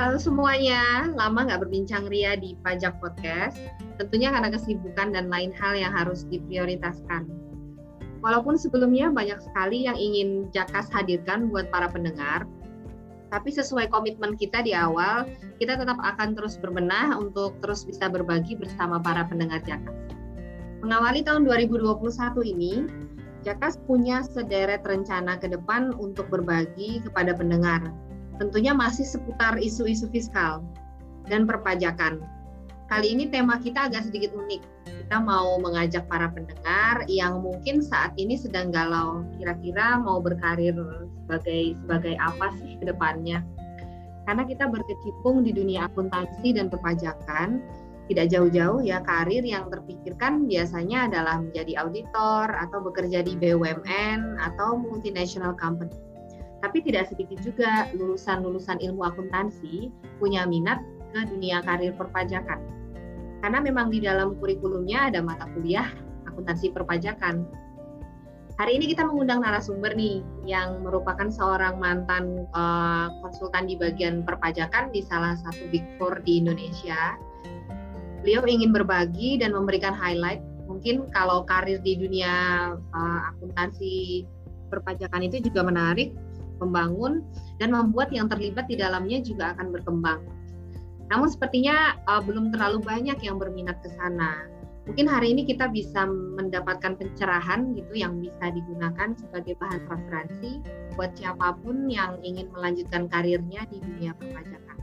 Halo semuanya, lama nggak berbincang Ria di Pajak Podcast. Tentunya karena kesibukan dan lain hal yang harus diprioritaskan. Walaupun sebelumnya banyak sekali yang ingin Jakas hadirkan buat para pendengar, tapi sesuai komitmen kita di awal, kita tetap akan terus berbenah untuk terus bisa berbagi bersama para pendengar Jakas. Mengawali tahun 2021 ini, Jakas punya sederet rencana ke depan untuk berbagi kepada pendengar, tentunya masih seputar isu-isu fiskal dan perpajakan. Kali ini tema kita agak sedikit unik. Kita mau mengajak para pendengar yang mungkin saat ini sedang galau, kira-kira mau berkarir sebagai sebagai apa sih ke depannya. Karena kita berkecimpung di dunia akuntansi dan perpajakan, tidak jauh-jauh ya karir yang terpikirkan biasanya adalah menjadi auditor atau bekerja di BUMN atau multinational company tapi tidak sedikit juga lulusan-lulusan ilmu akuntansi punya minat ke dunia karir perpajakan. Karena memang di dalam kurikulumnya ada mata kuliah akuntansi perpajakan. Hari ini kita mengundang narasumber nih yang merupakan seorang mantan uh, konsultan di bagian perpajakan di salah satu Big Four di Indonesia. Beliau ingin berbagi dan memberikan highlight mungkin kalau karir di dunia uh, akuntansi perpajakan itu juga menarik membangun dan membuat yang terlibat di dalamnya juga akan berkembang. Namun sepertinya uh, belum terlalu banyak yang berminat ke sana. Mungkin hari ini kita bisa mendapatkan pencerahan gitu yang bisa digunakan sebagai bahan referensi buat siapa pun yang ingin melanjutkan karirnya di dunia perpajakan.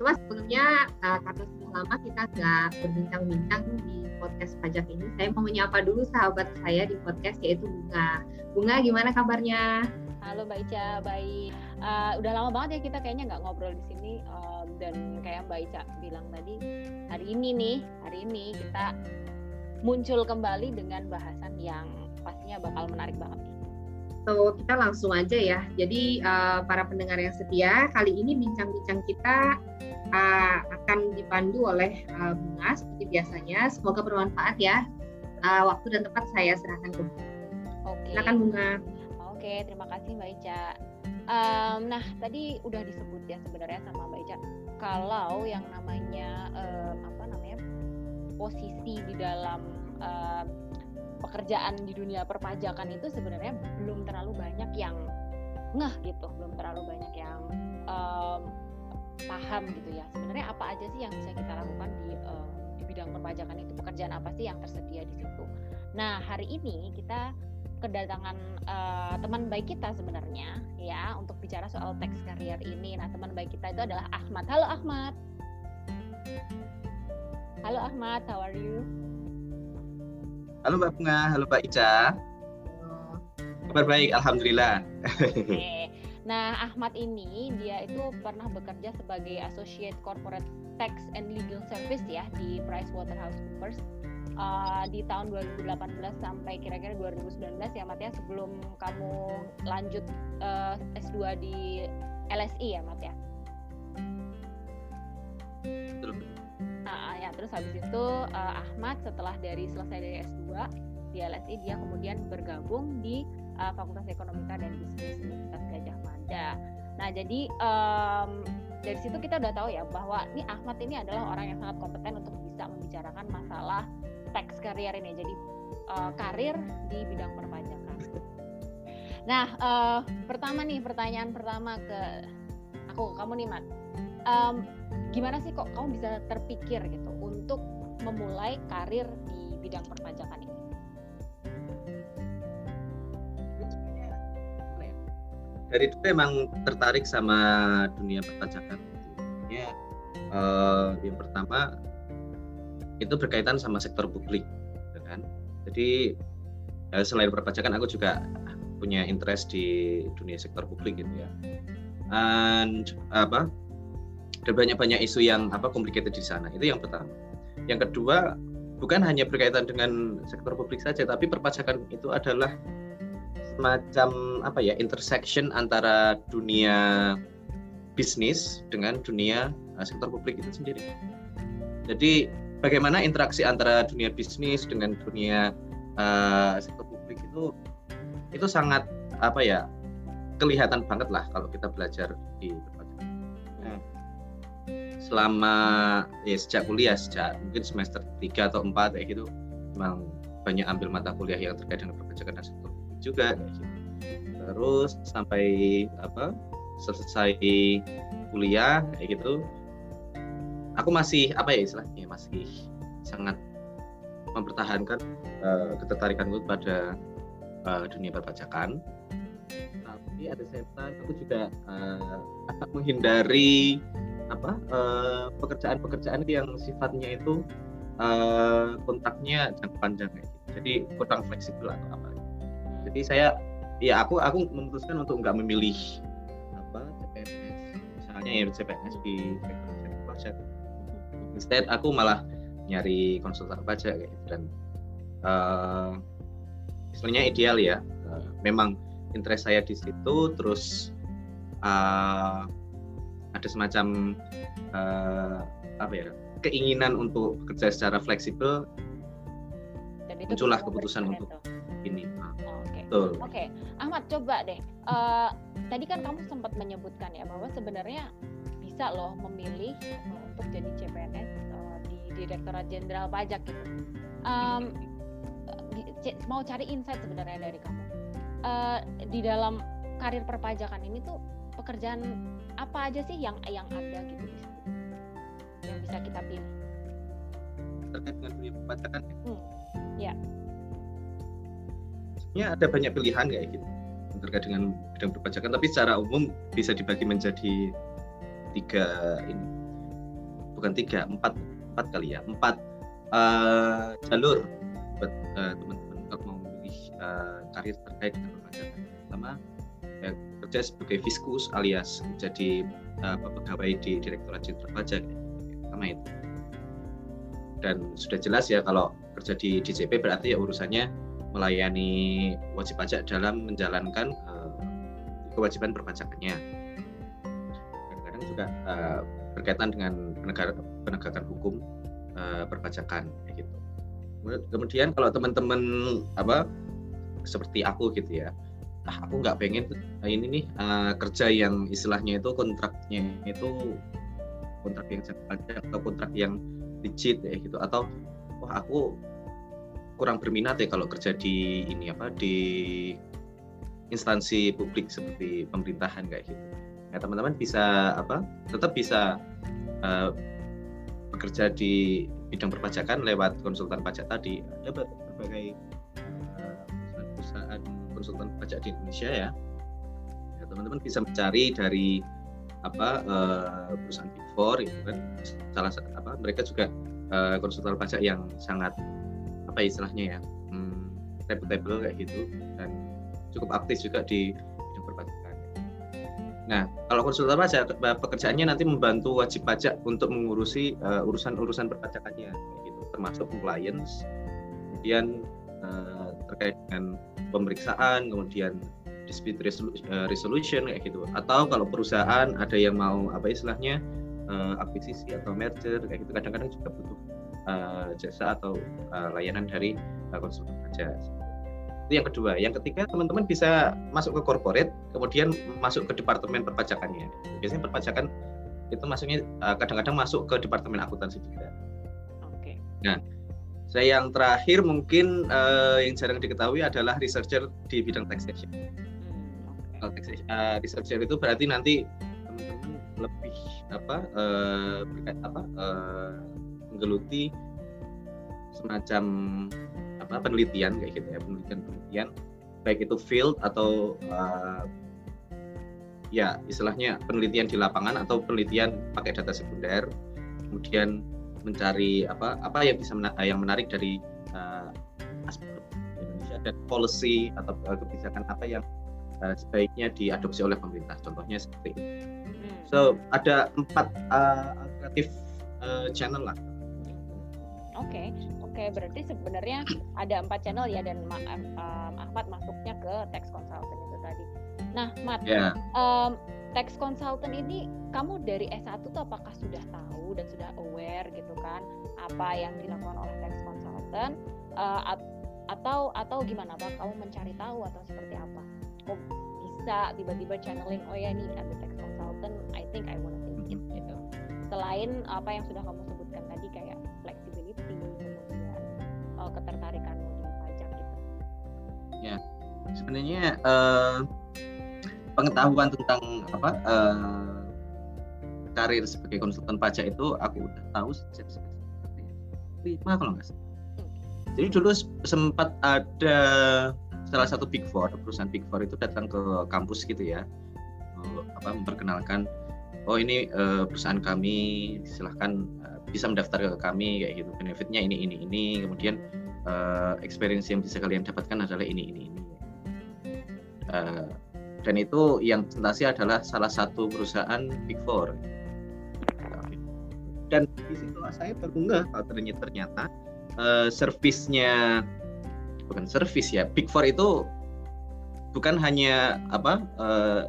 Cuma sebelumnya uh, karena sudah lama kita nggak berbincang-bincang di podcast pajak ini, saya mau menyapa dulu sahabat saya di podcast yaitu Bunga. Bunga gimana kabarnya? Halo Mbak Ica, baik. Uh, udah lama banget ya kita kayaknya nggak ngobrol di sini um, dan kayak Mbak Ica bilang tadi hari ini nih, hari ini kita muncul kembali dengan bahasan yang pastinya bakal menarik banget. So kita langsung aja ya. Jadi uh, para pendengar yang setia, kali ini bincang-bincang kita uh, akan dipandu oleh uh, Bunga seperti biasanya. Semoga bermanfaat ya. Uh, waktu dan tempat saya serahkan ke Bunga. Oke. Silakan Bunga. Oke, terima kasih Mbak Ica. Um, nah, tadi udah disebut ya sebenarnya sama Mbak Ica kalau yang namanya um, apa namanya posisi di dalam um, pekerjaan di dunia perpajakan itu sebenarnya belum terlalu banyak yang ngeh gitu, belum terlalu banyak yang um, paham gitu ya. Sebenarnya apa aja sih yang bisa kita lakukan di uh, di bidang perpajakan itu pekerjaan apa sih yang tersedia di situ. Nah, hari ini kita kedatangan uh, teman baik kita sebenarnya ya untuk bicara soal teks career ini. Nah, teman baik kita itu adalah Ahmad. Halo Ahmad. Halo Ahmad, how are you? Halo Mbak Bunga, halo Mbak Ica. Kabar baik, alhamdulillah. Oke. Nah, Ahmad ini dia itu pernah bekerja sebagai Associate Corporate Tax and Legal Service ya di PricewaterhouseCoopers uh, di tahun 2018 sampai kira-kira 2019 ya Mat ya sebelum kamu lanjut uh, eh, S2 di LSI ya Mat ya. Nah, ya terus habis itu uh, Ahmad setelah dari selesai dari S2 di LSI dia kemudian bergabung di uh, Fakultas Ekonomika dan Bisnis Universitas Gajah Mada. Nah, jadi um, dari situ kita udah tahu ya bahwa ini Ahmad ini adalah orang yang sangat kompeten untuk bisa membicarakan masalah tax career ini jadi uh, karir di bidang perpajakan. Nah uh, pertama nih pertanyaan pertama ke aku kamu nih Mat. Um, gimana sih kok kamu bisa terpikir gitu untuk memulai karir di bidang perpajakan ini? Dari dulu emang tertarik sama dunia perpajakan. Ya uh, yang pertama itu berkaitan sama sektor publik gitu kan. Jadi ya, selain perpajakan aku juga punya interest di dunia sektor publik gitu ya. And apa ada banyak-banyak isu yang apa complicated di sana. Itu yang pertama. Yang kedua bukan hanya berkaitan dengan sektor publik saja tapi perpajakan itu adalah semacam apa ya intersection antara dunia bisnis dengan dunia uh, sektor publik itu sendiri. Jadi bagaimana interaksi antara dunia bisnis dengan dunia uh, sektor publik itu itu sangat apa ya kelihatan banget lah kalau kita belajar di perpajakan. Nah, selama ya sejak kuliah sejak mungkin semester 3 atau 4 kayak gitu memang banyak ambil mata kuliah yang terkait dengan perpajakan dan sektor publik juga kayak gitu. terus sampai apa selesai kuliah kayak gitu aku masih apa ya istilahnya masih sangat mempertahankan uh, ketertarikanku pada uh, dunia perpajakan. Tapi ada time aku juga uh, menghindari apa pekerjaan-pekerjaan uh, yang sifatnya itu uh, kontaknya jangka panjang gitu. jadi kurang fleksibel atau apa. Jadi saya ya aku aku memutuskan untuk nggak memilih apa CPNS misalnya ya CPNS di sektor pajak instead aku malah nyari konsultan pajak kayak gitu dan uh, istilahnya ideal ya uh, memang interest saya di situ terus uh, ada semacam uh, apa ya keinginan untuk kerja secara fleksibel dan itu muncullah keputusan untuk itu. ini oh, Oke, okay. okay. Ahmad coba deh. Uh, tadi kan kamu sempat menyebutkan ya bahwa sebenarnya bisa loh memilih untuk jadi CPNS uh, di Direktorat Jenderal Pajak gitu. Um, mau cari insight sebenarnya dari kamu. Uh, di dalam karir perpajakan ini tuh pekerjaan apa aja sih yang yang ada gitu yang bisa kita pilih? Terkait dengan dunia perpajakan hmm, ya. Sebenarnya ada banyak pilihan kayak gitu? Terkait dengan bidang perpajakan tapi secara umum bisa dibagi menjadi tiga ini bukan tiga empat empat kali ya empat uh, jalur buat uh, teman-teman kalau mau memilih uh, karir terkait dengan perpajakan pertama ya, kerja sebagai fiskus alias jadi uh, pegawai di Direktorat Jenderal Pajak. Pertama itu. Dan sudah jelas ya kalau kerja di DJP berarti ya urusannya melayani wajib pajak dalam menjalankan uh, kewajiban perpajakannya. Kadang-kadang juga uh, berkaitan dengan penegakan hukum uh, perpajakan gitu kemudian kalau teman-teman apa seperti aku gitu ya ah aku nggak pengen uh, ini nih uh, kerja yang istilahnya itu kontraknya itu kontrak yang pajak atau kontrak yang digit ya gitu atau wah aku kurang berminat ya kalau kerja di ini apa di instansi publik seperti pemerintahan kayak gitu. Ya teman-teman bisa apa tetap bisa uh, bekerja di bidang perpajakan lewat konsultan pajak tadi ada berbagai uh, perusahaan konsultan pajak di Indonesia ya. ya teman-teman bisa mencari dari apa uh, perusahaan Big Four itu kan salah apa mereka juga uh, konsultan pajak yang sangat apa istilahnya ya hmm, reputable kayak gitu dan cukup aktif juga di Nah, kalau konsultan pajak pekerjaannya nanti membantu wajib pajak untuk mengurusi uh, urusan-urusan perpajakannya, gitu, termasuk compliance, kemudian uh, terkait dengan pemeriksaan, kemudian dispute eh, resolution kayak gitu. Atau kalau perusahaan ada yang mau apa istilahnya uh, akuisisi atau merger kayak gitu, kadang-kadang juga butuh uh, jasa atau uh, layanan dari uh, konsultan pajak itu yang kedua yang ketiga teman-teman bisa masuk ke corporate kemudian masuk ke departemen perpajakannya biasanya perpajakan itu masuknya eh, kadang-kadang masuk ke departemen akuntansi juga oke nah saya yang terakhir mungkin uh, yang jarang diketahui adalah researcher di bidang taxation. Okay. taxation uh, researcher itu berarti nanti teman-teman lebih apa uh, berkait apa uh, menggeluti semacam apa penelitian kayak gitu ya penelitian penelitian. Baik itu field atau uh, ya istilahnya penelitian di lapangan atau penelitian pakai data sekunder. Kemudian mencari apa apa yang bisa menarik, yang menarik dari uh, aspek Indonesia dan policy atau uh, kebijakan apa yang uh, sebaiknya diadopsi oleh pemerintah. Contohnya seperti itu hmm. so ada empat uh, alternatif uh, channel lah. Oke. okay. Oke, berarti sebenarnya ada empat channel ya dan um, Ahmad masuknya ke tax consultant itu tadi. Nah, Mat, yeah. um, tax consultant ini kamu dari S1 tuh apakah sudah tahu dan sudah aware gitu kan apa yang dilakukan oleh tax consultant uh, atau atau gimana Pak? Kamu mencari tahu atau seperti apa? Kok bisa tiba-tiba channeling oh ya nih ada tax consultant, I think I wanna take it gitu. selain apa yang sudah kamu sebutkan tadi kayak uh, ketertarikanmu di pajak gitu. Ya sebenarnya uh, pengetahuan tentang apa uh, karir sebagai konsultan pajak itu aku udah tahu sejak lima kalau nggak salah. Jadi dulu sempat ada salah satu big four perusahaan big four itu datang ke kampus gitu ya, apa memperkenalkan oh ini uh, perusahaan kami silahkan bisa mendaftar ke kami kayak gitu. Benefitnya ini ini ini. Kemudian uh, experience yang bisa kalian dapatkan adalah ini ini ini. Uh, dan itu yang presentasi adalah salah satu perusahaan big four. Dan di situ saya kalau ternyata ternyata uh, servisnya bukan servis ya big four itu bukan hanya apa uh,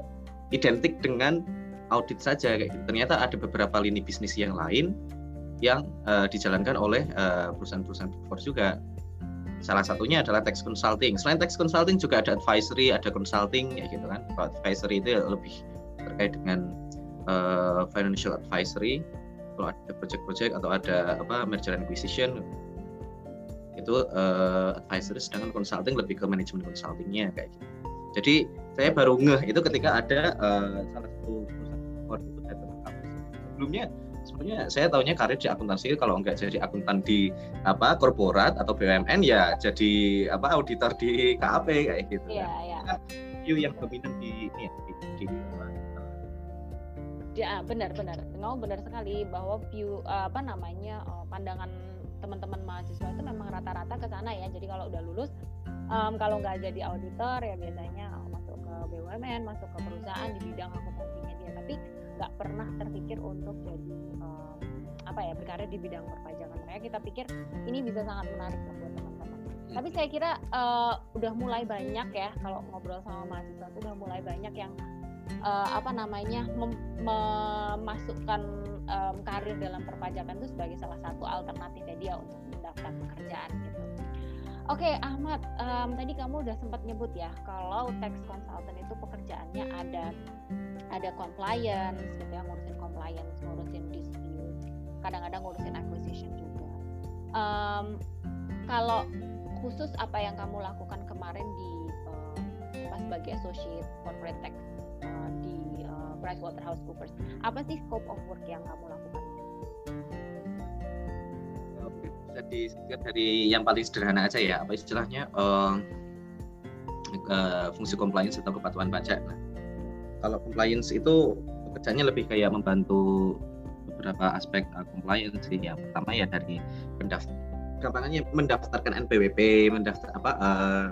identik dengan audit saja kayak gitu. Ternyata ada beberapa lini bisnis yang lain yang uh, dijalankan oleh uh, perusahaan-perusahaan Big Four juga. Salah satunya adalah tax consulting. Selain tax consulting juga ada advisory, ada consulting kayak gitu kan. Kalau advisory itu lebih terkait dengan uh, financial advisory. Kalau ada project-project atau ada apa merger and acquisition itu uh, advisory sedangkan consulting lebih ke manajemen consultingnya kayak gitu. Jadi saya baru ngeh itu ketika ada uh, salah satu sebelumnya sebenarnya saya tahunya karir di akuntansi kalau nggak jadi akuntan di apa korporat atau BUMN ya jadi apa auditor di KAP kayak gitu kan. iya. Kan view yang dominan di ini ya di, di Ya, benar benar. Kamu benar sekali bahwa view apa namanya uh, pandangan teman-teman mahasiswa itu memang rata-rata ke sana ya. Jadi kalau udah lulus um, kalau nggak jadi auditor ya biasanya masuk ke BUMN, masuk ke perusahaan di bidang akuntansinya dia. Tapi nggak pernah terpikir untuk jadi um, apa ya berkarir di bidang perpajakan. Mereka kita pikir ini bisa sangat menarik buat teman-teman. Tapi saya kira uh, udah mulai banyak ya kalau ngobrol sama mahasiswa itu udah mulai banyak yang uh, apa namanya memasukkan um, karir dalam perpajakan itu sebagai salah satu alternatifnya dia untuk mendaftar pekerjaan gitu. Oke okay, Ahmad, um, tadi kamu udah sempat nyebut ya kalau tax consultant itu pekerjaannya ada ada compliance gitu ya ngurusin compliance ngurusin dispute kadang-kadang ngurusin acquisition juga. Um, kalau khusus apa yang kamu lakukan kemarin di uh, pas sebagai associate corporate tax uh, di uh, PricewaterhouseCoopers apa sih scope of work yang kamu lakukan jadi dari yang paling sederhana aja ya apa istilahnya uh, fungsi compliance atau kepatuhan pajak nah kalau compliance itu pekerjaannya lebih kayak membantu beberapa aspek uh, compliance sih. Yang pertama ya dari pendaftar gampangannya mendaftarkan NPWP, mendaftar apa uh,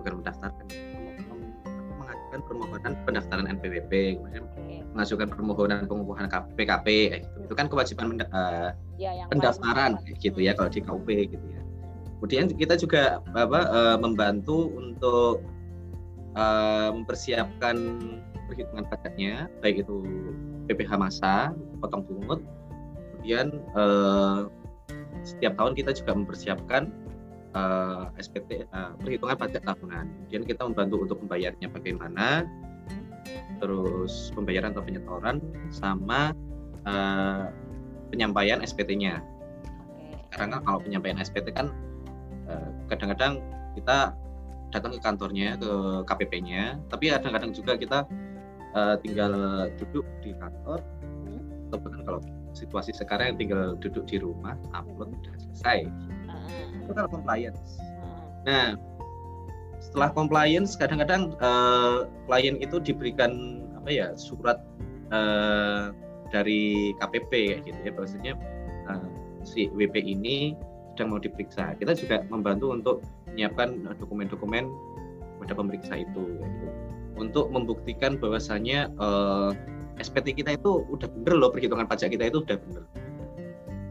bukan mendaftarkan mengajukan permohonan pendaftaran NPWP, kemudian mengajukan permohonan pengukuhan PKP eh, gitu. itu kan kewajiban uh, ya, yang pendaftaran gitu ya kalau di KUP gitu ya. Kemudian kita juga apa uh, membantu untuk uh, mempersiapkan perhitungan pajaknya baik itu PPh masa potong pungut kemudian eh, setiap tahun kita juga mempersiapkan eh, SPT eh, perhitungan pajak tahunan kemudian kita membantu untuk membayarnya bagaimana terus pembayaran atau penyetoran sama eh, penyampaian SPT-nya karena kalau penyampaian SPT kan kadang-kadang kita datang ke kantornya ke KPP-nya tapi kadang-kadang juga kita uh, tinggal duduk di kantor hmm. atau bahkan kalau situasi sekarang tinggal duduk di rumah upload sudah selesai. Itu kan compliance. Hmm. nah setelah compliance kadang-kadang uh, klien itu diberikan apa ya surat uh, dari KPP kayak gitu ya. Maksudnya uh, si WP ini sedang mau diperiksa. Kita juga membantu untuk menyiapkan dokumen-dokumen pada pemeriksa itu gitu. Untuk membuktikan bahwasannya uh, eh, SPT kita itu udah bener loh perhitungan pajak kita itu udah bener.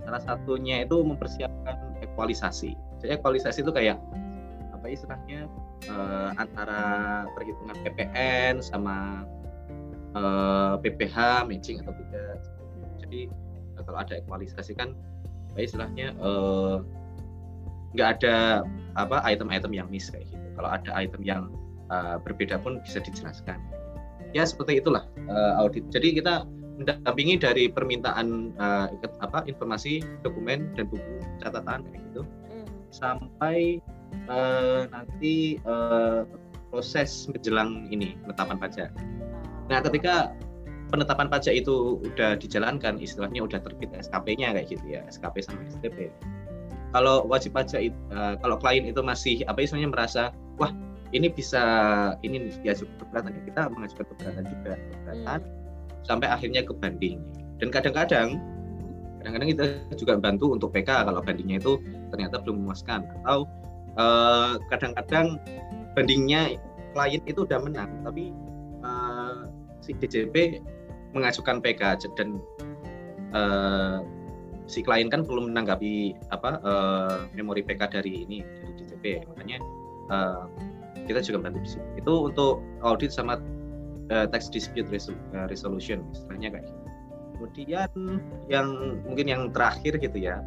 Salah satunya itu mempersiapkan ekualisasi. Jadi ekualisasi itu kayak apa istilahnya uh, antara perhitungan PPN sama uh, eh, PPH matching atau tidak. Jadi kalau ada ekualisasi kan apa istilahnya nggak uh, ada apa item-item yang miss kayak gitu. Kalau ada item yang uh, berbeda pun bisa dijelaskan. Ya seperti itulah uh, audit. Jadi kita mendampingi dari permintaan uh, apa informasi dokumen dan buku catatan kayak gitu mm. sampai uh, nanti uh, proses menjelang ini penetapan pajak. Nah, ketika penetapan pajak itu udah dijalankan, istilahnya udah terbit SKP-nya kayak gitu ya, SKP sama STP. Kalau wajib pajak, uh, kalau klien itu masih apa istilahnya merasa, wah ini bisa ini diajukan keberatan ya kita mengajukan keberatan juga keberatan hmm. Sampai akhirnya ke banding. Dan kadang-kadang kadang-kadang kita juga bantu untuk PK kalau bandingnya itu ternyata belum memuaskan. Atau eh, kadang-kadang bandingnya klien itu udah menang tapi uh, si DJP mengajukan PK dan uh, si klien kan perlu menanggapi apa uh, memori PK dari ini dari DJP makanya uh, kita juga bantu di situ. Itu untuk audit sama uh, tax dispute eh, resolution istilahnya kayak gitu. Kemudian yang mungkin yang terakhir gitu ya.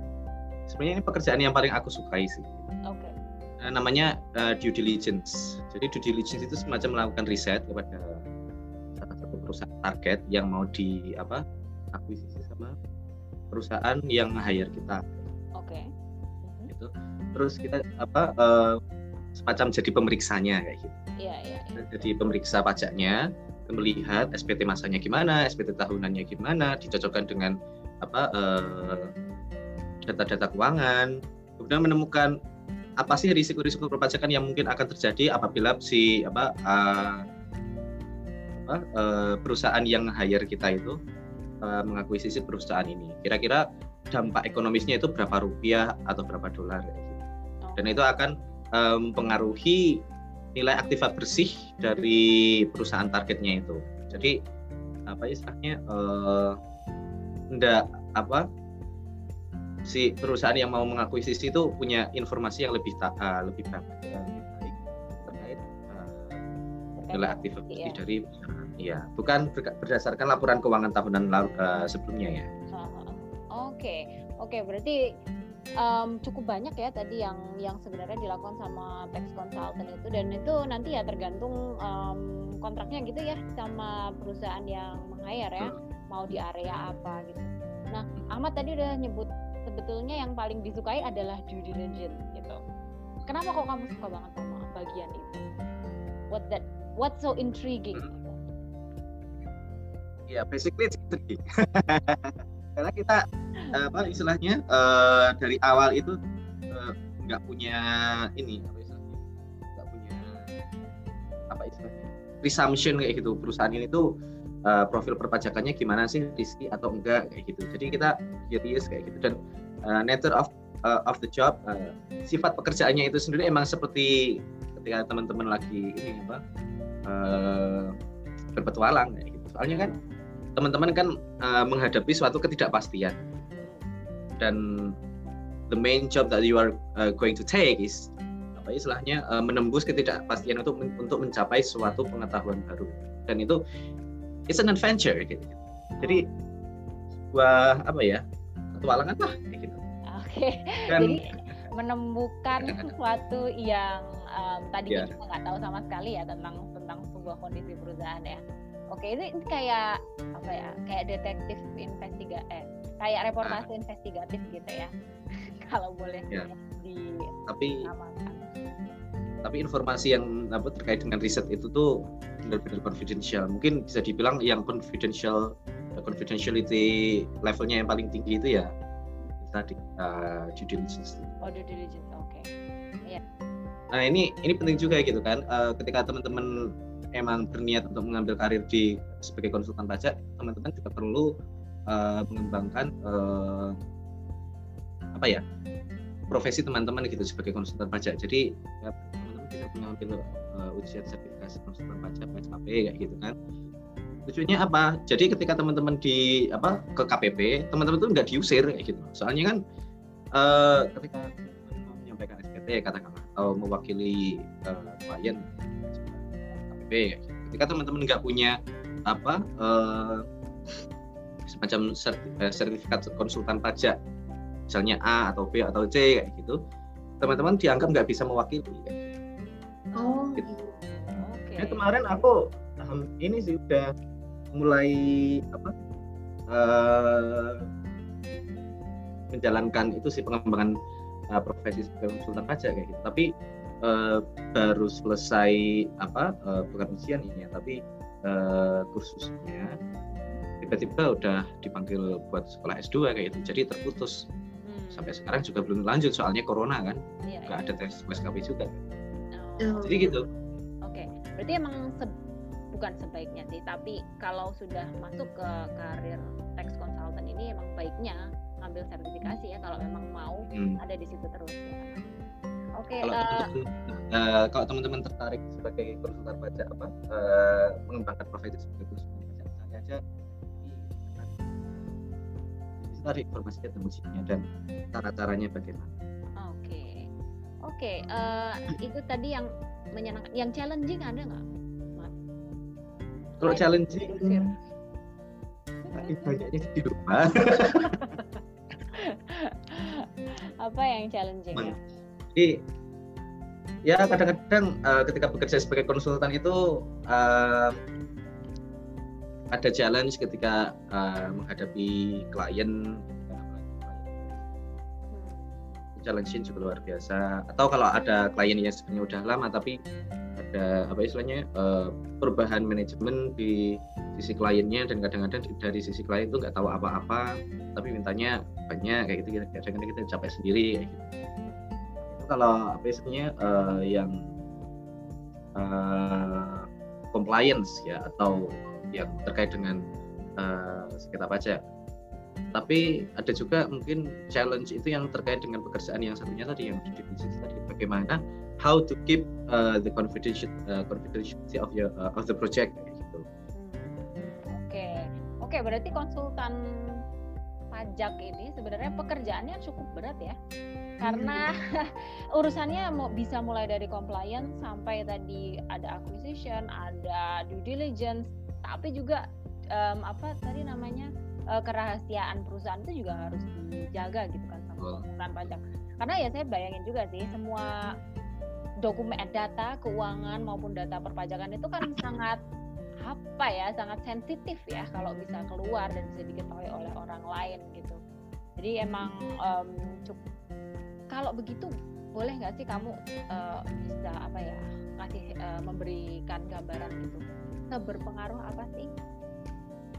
Sebenarnya ini pekerjaan yang paling aku sukai sih. Oke. Okay. Uh, namanya uh, due diligence. Jadi due diligence itu semacam melakukan riset kepada salah satu perusahaan target yang mau di apa akuisisi sama perusahaan yang hire kita. Oke. Okay. Itu. Terus kita apa uh, semacam jadi pemeriksanya kayak gitu. Iya, iya, iya. Jadi pemeriksa pajaknya, melihat SPT masanya gimana, SPT tahunannya gimana, dicocokkan dengan apa eh, data-data keuangan, kemudian menemukan apa sih risiko-risiko perpajakan yang mungkin akan terjadi apabila si apa uh, apa uh, perusahaan yang hire kita itu uh, mengakuisisi perusahaan ini. Kira-kira dampak ekonomisnya itu berapa rupiah atau berapa dolar gitu. Dan itu akan mempengaruhi nilai aktiva bersih dari perusahaan targetnya itu. Jadi apa istilahnya uh, enggak apa si perusahaan yang mau mengakuisisi itu punya informasi yang lebih uh, lebih baik terkait uh, nilai aktiva bersih ya. dari perusahaan. Iya, bukan berdasarkan laporan keuangan tahunan uh, sebelumnya ya. Oke, okay. oke okay, berarti um, cukup banyak ya tadi yang yang sebenarnya dilakukan sama tax consultant itu dan itu nanti ya tergantung um, kontraknya gitu ya sama perusahaan yang meng-hire ya mau di area apa gitu. Nah Ahmad tadi udah nyebut sebetulnya yang paling disukai adalah due diligence gitu. Kenapa kok kamu suka banget sama bagian itu? What that what so intriguing? Hmm. Ya, yeah, basically it's intriguing. Karena kita apa istilahnya uh, dari awal itu eh, nggak uh, punya ini apa istilahnya nggak punya apa istilahnya presumption kayak gitu. Perusahaan ini tuh uh, profil perpajakannya gimana sih risky atau enggak kayak gitu. Jadi kita curious kayak gitu. Dan uh, nature of uh, of the job uh, sifat pekerjaannya itu sendiri emang seperti ketika teman-teman lagi ini apa uh, berpetualang kayak gitu. Soalnya kan teman-teman kan uh, menghadapi suatu ketidakpastian dan the main job that you are uh, going to take is apa istilahnya uh, menembus ketidakpastian untuk untuk mencapai suatu pengetahuan baru dan itu it's an adventure gitu. Jadi sebuah apa ya petualangan lah kayak gitu. Oke. Okay. Jadi menemukan sesuatu yang um, tadi yeah. kita nggak tahu sama sekali ya tentang tentang sebuah kondisi perusahaan ya. Oke, ini, ini kayak apa ya? Kayak detektif investiga eh kayak reportase nah. investigatif gitu ya kalau boleh ya. di tapi tapi informasi yang apa terkait dengan riset itu tuh benar-benar confidential mungkin bisa dibilang yang confidential confidentiality levelnya yang paling tinggi itu ya tadi uh, due diligence oh due diligence oke okay. yeah. nah ini ini penting juga gitu kan uh, ketika teman-teman emang berniat untuk mengambil karir di sebagai konsultan pajak teman-teman juga perlu uh, mengembangkan uh, apa ya profesi teman-teman gitu sebagai konsultan pajak. Jadi ya, teman-teman bisa mengambil uh, ujian sertifikasi konsultan pajak PSKP kayak gitu kan. Tujuannya apa? Jadi ketika teman-teman di apa ke KPP, teman-teman itu nggak diusir kayak gitu. Soalnya kan uh, ketika menyampaikan SPT katakanlah atau mewakili uh, klien Gitu. Ketika teman-teman nggak punya apa uh, semacam eh, sertifikat konsultan pajak misalnya A atau B atau C kayak gitu teman-teman dianggap nggak bisa mewakili kayak gitu. Oh gitu. Okay. Ya, kemarin aku um, ini sih udah mulai apa uh, menjalankan itu sih pengembangan uh, profesi sebagai konsultan pajak kayak gitu. Tapi uh, baru selesai apa uh, bukan ujian ini ya, tapi uh, kursusnya tiba-tiba udah dipanggil buat sekolah S2 kayak gitu. Jadi terputus. Hmm. Sampai sekarang juga belum lanjut soalnya corona kan. Iya, Gak iya. ada tes USKP juga. Oh. Jadi gitu. Oke. Okay. Berarti emang se bukan sebaiknya sih, tapi kalau sudah masuk ke karir tax consultant ini emang baiknya ambil sertifikasi ya kalau memang mau hmm. ada di situ terus ya. Oke. Okay, kalau, uh, uh, kalau teman-teman tertarik sebagai konsultan pajak apa uh, mengembangkan profesi sebagai konsultan pajak misalnya aja tadi informasi musiknya dan cara-caranya bagaimana. Oke, okay. oke. Okay, uh, itu tadi yang menyenangkan, yang challenging ada nggak, Kalau challenging, banyaknya di rumah. apa yang challenging ya? Jadi ya kadang-kadang uh, ketika bekerja sebagai konsultan itu uh, ada challenge ketika uh, menghadapi klien. Challenge juga luar biasa. Atau kalau ada klien yang sebenarnya udah lama tapi ada apa istilahnya uh, perubahan manajemen di sisi kliennya dan kadang-kadang dari sisi klien itu nggak tahu apa-apa tapi mintanya banyak kayak gitu kadang-kadang kita capek sendiri kayak gitu. itu kalau apa istilahnya uh, yang uh, compliance ya atau yang terkait dengan uh, sekitar pajak tapi ada juga mungkin challenge itu yang terkait dengan pekerjaan yang satunya tadi yang definisi tadi bagaimana how to keep uh, the confidentiality uh, confidentiality of your uh, of the project gitu. Oke, okay. oke okay, berarti konsultan pajak ini sebenarnya pekerjaannya cukup berat ya, karena hmm. urusannya mau bisa mulai dari compliance sampai tadi ada acquisition, ada due diligence, tapi juga um, apa tadi namanya uh, kerahasiaan perusahaan itu juga harus dijaga gitu kan sama konsultan pajak. Karena ya saya bayangin juga sih semua dokumen data keuangan maupun data perpajakan itu kan sangat apa ya sangat sensitif ya kalau bisa keluar dan bisa diketahui oleh orang lain gitu. Jadi emang um, cukup kalau begitu boleh nggak sih kamu uh, bisa apa ya kasih uh, memberikan gambaran gitu? Seberpengaruh apa sih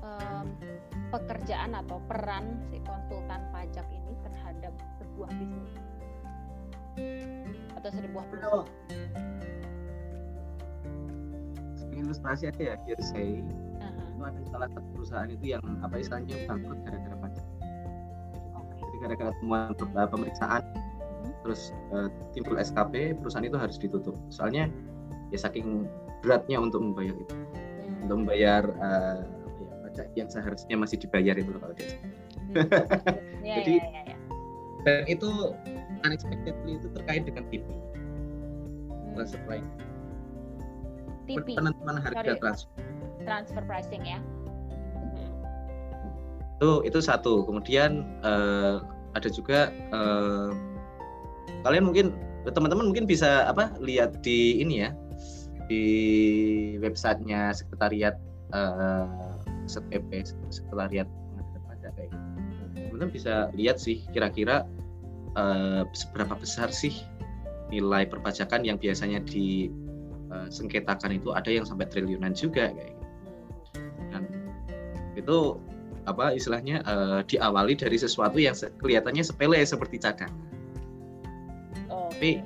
um, pekerjaan atau peran si konsultan pajak ini terhadap sebuah bisnis? Atau sebuah perusahaan? Ilustrasi aja ya, hearsay. Uh-huh. Itu ada salah satu perusahaan itu yang apa istilahnya bangkrut gara-gara pajak. Okay. Jadi gara-gara temuan pemeriksaan, uh-huh. terus uh, timbul SKP, perusahaan itu harus ditutup. Soalnya ya saking beratnya untuk membayar itu, hmm. untuk membayar uh, ya, pajak yang seharusnya masih dibayar itu kalau dia. Hmm. Ya, Jadi ya, ya, dan itu unexpectedly itu terkait dengan TV hmm. transfer pricing TV penentuan harga Sorry. transfer transfer pricing ya hmm. itu itu satu kemudian uh, ada juga uh, kalian mungkin teman-teman mungkin bisa apa lihat di ini ya di websitenya sekretariat uh, sekretariat pengadilan pajak kayak gitu teman-teman bisa lihat sih kira-kira uh, seberapa besar sih nilai perpajakan yang biasanya eh, itu ada yang sampai triliunan juga kayak gitu. Dan itu apa istilahnya uh, diawali dari sesuatu yang kelihatannya sepele seperti cadangan. Oh. Tapi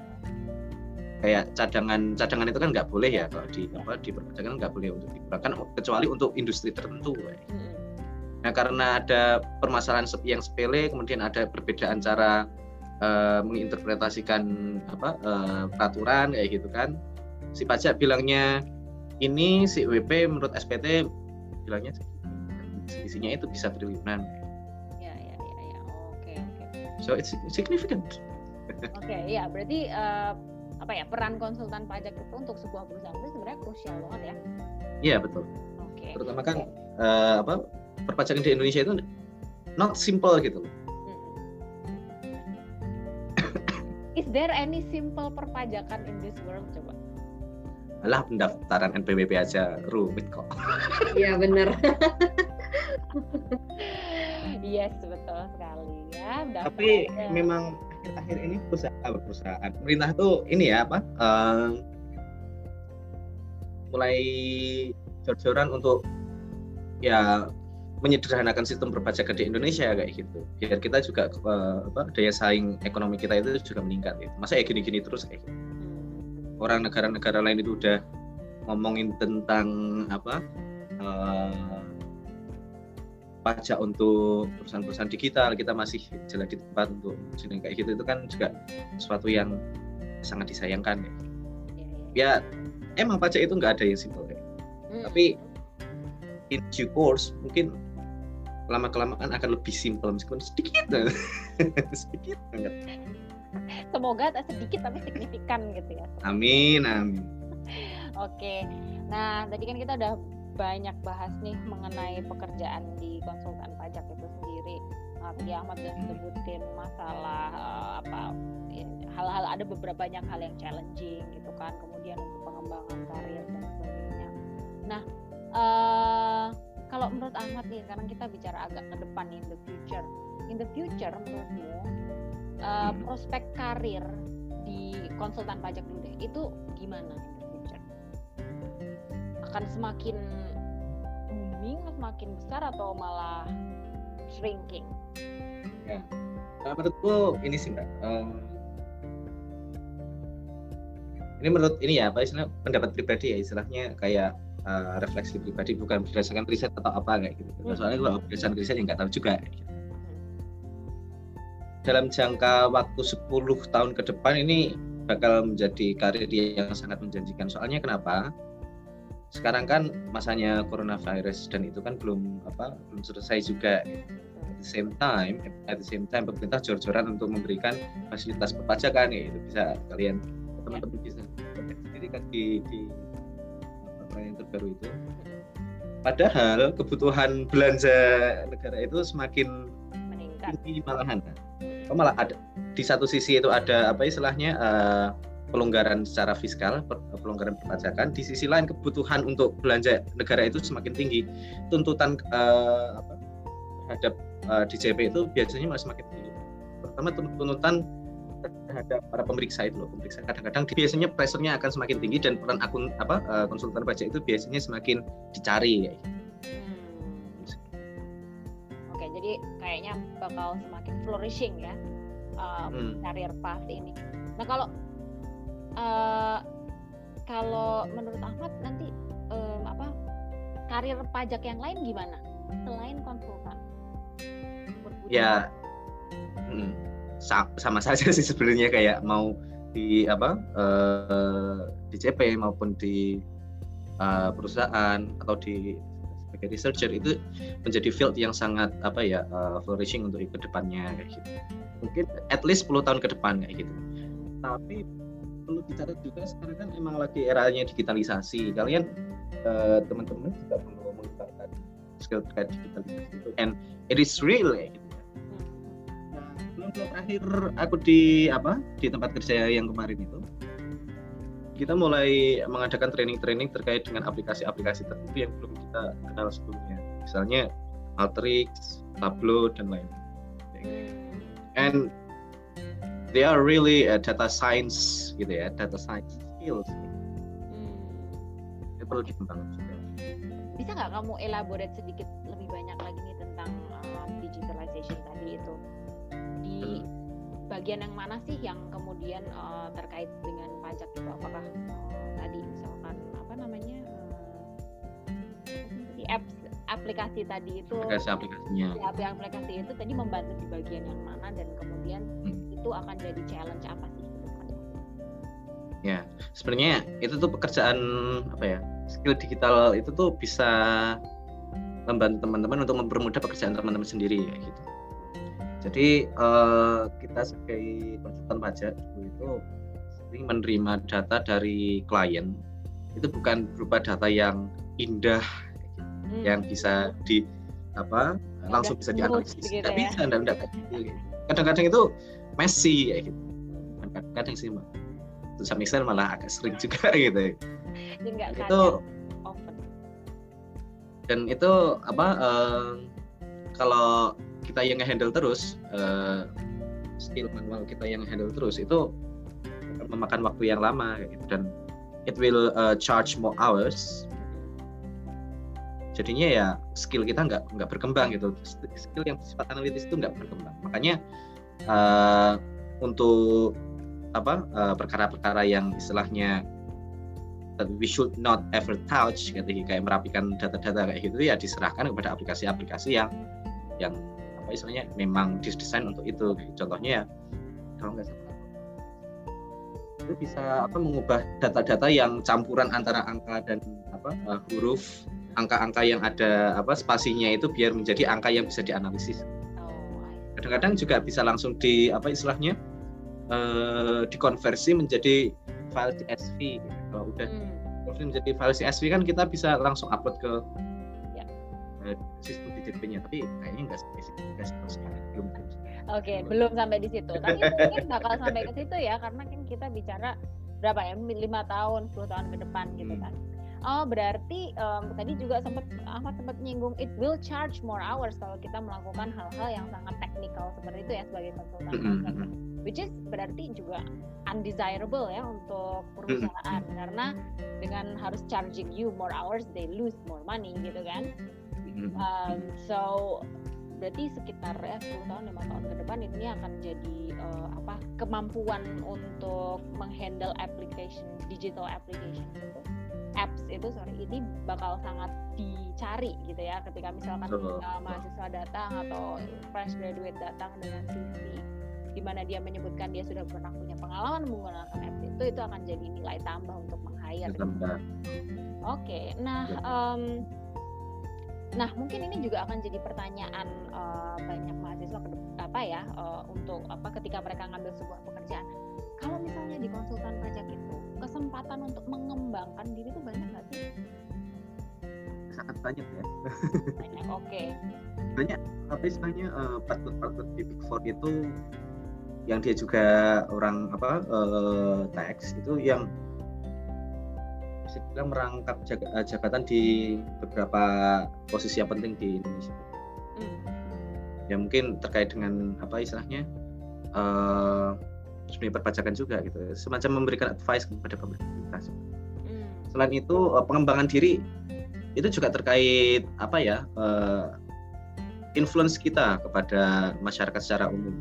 kayak cadangan cadangan itu kan nggak boleh ya kalau di apa di perpajakan nggak boleh untuk digunakan kecuali untuk industri tertentu. Kayak. Nah karena ada permasalahan yang sepele, kemudian ada perbedaan cara uh, menginterpretasikan apa uh, peraturan kayak gitu kan si pajak bilangnya ini si WP menurut SPT bilangnya isinya itu bisa triliunan ya ya ya ya. Oke oke. So it's significant. Oke okay, ya berarti uh, apa ya peran konsultan pajak itu untuk sebuah perusahaan itu sebenarnya krusial banget ya? Iya betul. Oke. Okay. terutama kan okay. uh, apa perpajakan di Indonesia itu not simple gitu loh. Is there any simple perpajakan in this world coba? Alah pendaftaran NPWP aja rumit kok. Iya benar. Yes, betul sekali ya. Tapi aja. memang akhir-akhir ini perusahaan perusahaan pemerintah tuh ini ya apa? Uh, mulai jor-joran untuk ya menyederhanakan sistem perpajakan di Indonesia kayak gitu biar kita juga uh, apa daya saing ekonomi kita itu juga meningkat gitu. masa ya gini-gini terus kayak gitu. Orang negara-negara lain itu udah ngomongin tentang apa uh, pajak untuk perusahaan-perusahaan digital kita masih jalan di tempat untuk sini kayak gitu itu kan juga sesuatu yang sangat disayangkan ya. Ya emang pajak itu nggak ada yang simpel ya. Hmm. Tapi in due course mungkin lama kelamaan akan lebih simpel meskipun sedikit sedikit banget semoga sedikit tapi signifikan gitu ya. Amin amin. Oke nah tadi kan kita udah banyak bahas nih mengenai pekerjaan di konsultan pajak itu sendiri. Tadi Ahmad udah sebutin masalah uh, apa ya, hal-hal ada beberapa banyak hal yang challenging gitu kan kemudian untuk pengembangan karir dan sebagainya. Nah uh, kalau menurut Ahmad nih sekarang kita bicara agak ke depan nih in the future. In the future menurutmu uh, prospek karir di konsultan pajak dulu deh itu gimana in the future akan semakin booming semakin besar atau malah shrinking ya nah, menurutku ini sih mbak um, ini menurut ini ya apa istilah pendapat pribadi ya istilahnya kayak uh, refleksi pribadi bukan berdasarkan riset atau apa kayak gitu. Hmm. Soalnya kalau berdasarkan riset ya nggak tahu juga. Gitu. Dalam jangka waktu 10 tahun ke depan ini bakal menjadi karir yang sangat menjanjikan. Soalnya kenapa? Sekarang kan masanya coronavirus dan itu kan belum apa belum selesai juga. At the same time, at the same time pemerintah jor-joran untuk memberikan fasilitas perpajakan ya itu bisa kalian teman-teman bisa sendiri kan di, di yang terbaru itu padahal kebutuhan belanja negara itu semakin meningkat tinggi malahan. Oh, malah ada di satu sisi itu ada apa istilahnya uh, pelonggaran secara fiskal pelonggaran perpajakan. Di sisi lain kebutuhan untuk belanja negara itu semakin tinggi. Tuntutan uh, apa, terhadap uh, DJP itu biasanya masih semakin tinggi. Pertama tuntutan terhadap para pemeriksa itu loh pemeriksa. Kadang-kadang biasanya pressure-nya akan semakin tinggi dan peran akun apa konsultan pajak itu biasanya semakin dicari ya. Jadi kayaknya bakal semakin flourishing ya um, hmm. karir path ini. Nah kalau uh, kalau menurut Ahmad nanti um, apa karir pajak yang lain gimana selain konsultan? Ya, hmm sama saja sih sebenarnya kayak mau di apa uh, di CP maupun di uh, perusahaan atau di sebagai researcher itu menjadi field yang sangat apa ya uh, flourishing untuk ke depannya kayak gitu. Mungkin at least 10 tahun ke depan kayak gitu. Tapi perlu dicatat juga sekarang kan emang lagi eranya digitalisasi. Kalian teman-teman juga perlu mengembangkan skill terkait digitalisasi itu. And it is real ya gitu untuk terakhir aku di apa di tempat kerja yang kemarin itu kita mulai mengadakan training-training terkait dengan aplikasi-aplikasi tertentu yang belum kita kenal sebelumnya. Misalnya Alteryx, Tableau dan lain and they are really a data science gitu ya data science skills. Itu perlu dikembangkan juga. Bisa nggak kamu elaborate sedikit lebih banyak lagi nih tentang um, digitalization tadi itu? Di bagian yang mana sih yang kemudian uh, terkait dengan pajak itu? Apakah uh, tadi misalkan apa namanya uh, di apps aplikasi tadi itu aplikasi aplikasinya. ya, aplikasi itu tadi membantu di bagian yang mana dan kemudian hmm. itu akan jadi challenge apa sih? Ya sebenarnya itu tuh pekerjaan apa ya skill digital itu tuh bisa membantu teman-teman untuk mempermudah pekerjaan teman-teman sendiri ya gitu jadi uh, kita sebagai konsultan pajak itu sering menerima data dari klien itu bukan berupa data yang indah hmm. yang bisa di apa langsung bisa dianalisis gitu tidak ya? bisa enggak, enggak. kadang-kadang itu messy ya gitu kadang-kadang sih mah sama extent malah agak sering juga gitu itu dan itu apa uh, kalau kita yang handle terus uh, skill manual kita yang handle terus itu memakan waktu yang lama gitu. dan it will uh, charge more hours. Jadinya ya skill kita nggak nggak berkembang gitu. Skill yang sifat analitis itu nggak berkembang. Makanya uh, untuk apa perkara-perkara uh, yang istilahnya that we should not ever touch gitu kayak merapikan data-data kayak gitu ya diserahkan kepada aplikasi-aplikasi yang yang apa istilahnya memang didesain untuk itu contohnya ya kalau nggak salah itu bisa apa mengubah data-data yang campuran antara angka dan apa uh, huruf angka-angka yang ada apa spasinya itu biar menjadi angka yang bisa dianalisis. Kadang-kadang juga bisa langsung di apa istilahnya uh, dikonversi menjadi file CSV. Kalau udah hmm. menjadi file CSV kan kita bisa langsung upload ke. Uh, sistem DTP-nya. Tapi kayaknya nggak nggak sekarang belum. Oke, okay, belum sampai di situ. Tapi mungkin bakal sampai ke situ ya, karena kan kita bicara berapa ya, lima tahun, 10 tahun ke depan gitu hmm. kan. Oh berarti um, tadi juga sempat Ahmad sempat nyinggung it will charge more hours kalau kita melakukan hal-hal yang sangat teknikal seperti itu ya sebagai konsultan mm -hmm. which is berarti juga undesirable ya untuk perusahaan -hmm. karena dengan harus charging you more hours they lose more money gitu kan um, so berarti sekitar ya 10 tahun lima tahun ke depan ini akan jadi uh, apa kemampuan untuk menghandle application digital application gitu apps itu sorry ini bakal sangat dicari gitu ya ketika misalkan uh, mahasiswa datang atau fresh graduate datang dengan CV di mana dia menyebutkan dia sudah pernah punya pengalaman menggunakan apps itu itu akan jadi nilai tambah untuk meng-hire. Oke, okay. nah um, nah mungkin ini juga akan jadi pertanyaan uh, banyak mahasiswa ke apa ya uh, untuk apa ketika mereka ngambil sebuah pekerjaan. Kalau misalnya di konsultan pajak itu kesempatan untuk mengembangkan diri itu banyak nggak sih? Sangat banyak ya. Banyak, oke. Okay. Banyak, tapi sebenarnya uh, partner-partner di Big Four itu yang dia juga orang apa uh, tax itu yang bisa bilang merangkap eh, jabatan di beberapa posisi yang penting di Indonesia. Hmm. Ya mungkin terkait dengan apa istilahnya uh, dunia perpajakan juga gitu semacam memberikan advice kepada pemerintah hmm. selain itu eh, pengembangan diri itu juga terkait apa ya uh, influence kita kepada masyarakat secara umum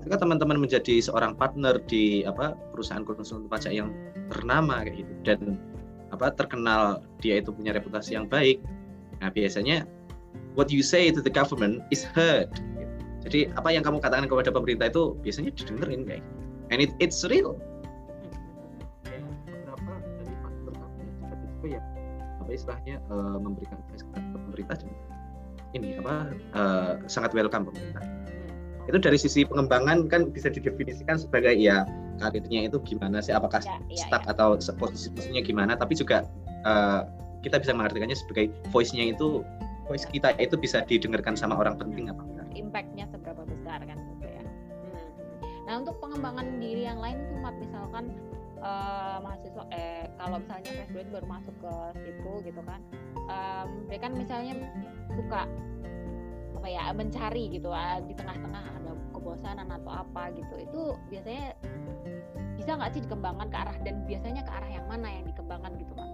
ketika teman-teman menjadi seorang partner di apa perusahaan konsultan pajak yang ternama kayak gitu dan apa terkenal dia itu punya reputasi yang baik nah biasanya what you say to the government is heard jadi apa yang kamu katakan kepada pemerintah itu biasanya didengerin kayak gitu. And it, it's real. Dari seperti itu ya apa istilahnya uh, memberikan advice kepada pemerintah ini apa uh, sangat welcome pemerintah. Itu dari sisi pengembangan kan bisa didefinisikan sebagai ya karirnya itu gimana sih apakah ya, ya, stuck ya. atau posisi posisinya gimana tapi juga uh, kita bisa mengartikannya sebagai voice-nya itu voice kita itu bisa didengarkan sama orang penting apa enggak impactnya seberapa besar kan gitu ya hmm. nah untuk pengembangan diri yang lain tuh misalkan uh, mahasiswa eh kalau misalnya fresh graduate baru masuk ke situ gitu kan um, mereka kan misalnya suka apa ya mencari gitu uh, di tengah-tengah ada kebosanan atau apa gitu. Itu biasanya bisa nggak sih dikembangkan ke arah dan biasanya ke arah yang mana yang dikembangkan gitu kan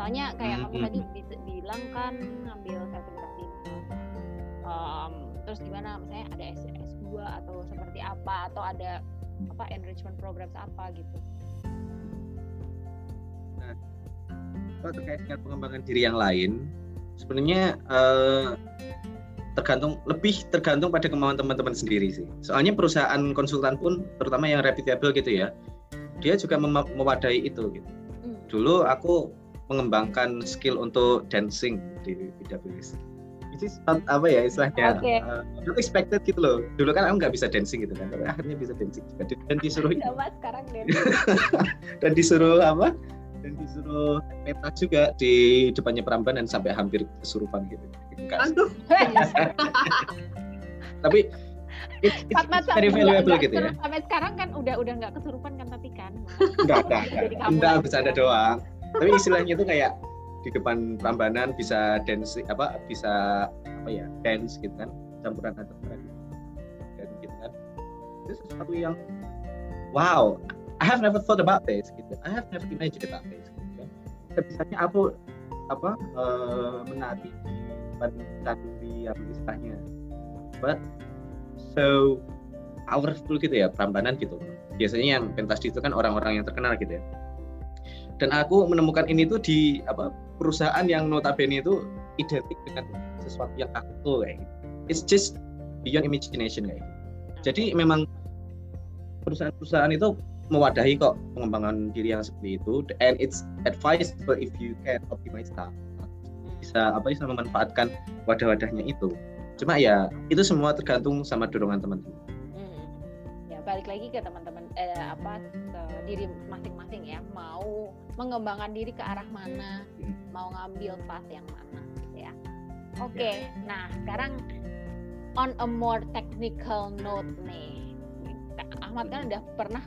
misalnya kayak hmm, kamu hmm, tadi hmm. bilang kan ngambil sertifikasi um, terus gimana misalnya ada S S2 atau seperti apa atau ada apa enrichment programs apa gitu. Nah kalau terkait dengan pengembangan diri yang lain sebenarnya uh, tergantung lebih tergantung pada kemauan teman-teman sendiri sih. Soalnya perusahaan konsultan pun terutama yang reputable gitu ya, dia juga mewadai itu gitu. Hmm. Dulu aku mengembangkan skill untuk dancing di PWS. Itu apa ya istilahnya? Okay. Uh, eh, expected gitu loh. Dulu kan aku nggak bisa dancing gitu kan, tapi akhirnya bisa dancing juga. Dan disuruh sekarang dan disuruh apa? Dan disuruh meta juga di depannya Prambanan sampai hampir kesurupan gitu. Aduh. tapi it, it's, it's very valuable gitu ya. Sampai sekarang kan udah udah nggak kesurupan kan tapi kan. Enggak, enggak, enggak. Enggak, bercanda doang. Tapi istilahnya itu kayak di depan Prambanan bisa dance apa bisa apa ya dance gitu kan. Campuran antara dan gitu kan. Itu sesuatu yang wow I have never thought about this gitu. I have never imagined about this gitu kan. Sebisanya aku apa uh, menari di candi yang istilahnya? But so powerful gitu ya Prambanan gitu. Biasanya yang pentas itu kan orang-orang yang terkenal gitu ya. Dan aku menemukan ini tuh di apa perusahaan yang notabene itu identik dengan sesuatu yang aku kayak gitu. It's just beyond imagination kayak gitu. Jadi memang perusahaan-perusahaan itu mewadahi kok pengembangan diri yang seperti itu and it's advisable if you can optimize that bisa apa bisa memanfaatkan wadah-wadahnya itu cuma ya itu semua tergantung sama dorongan teman-teman Hmm. Ya balik lagi ke teman-teman eh, apa ke diri masing-masing ya mau mengembangkan diri ke arah mana, Hmm. mau ngambil path yang mana, gitu ya. Oke, nah sekarang on a more technical note nih, Ahmad kan udah pernah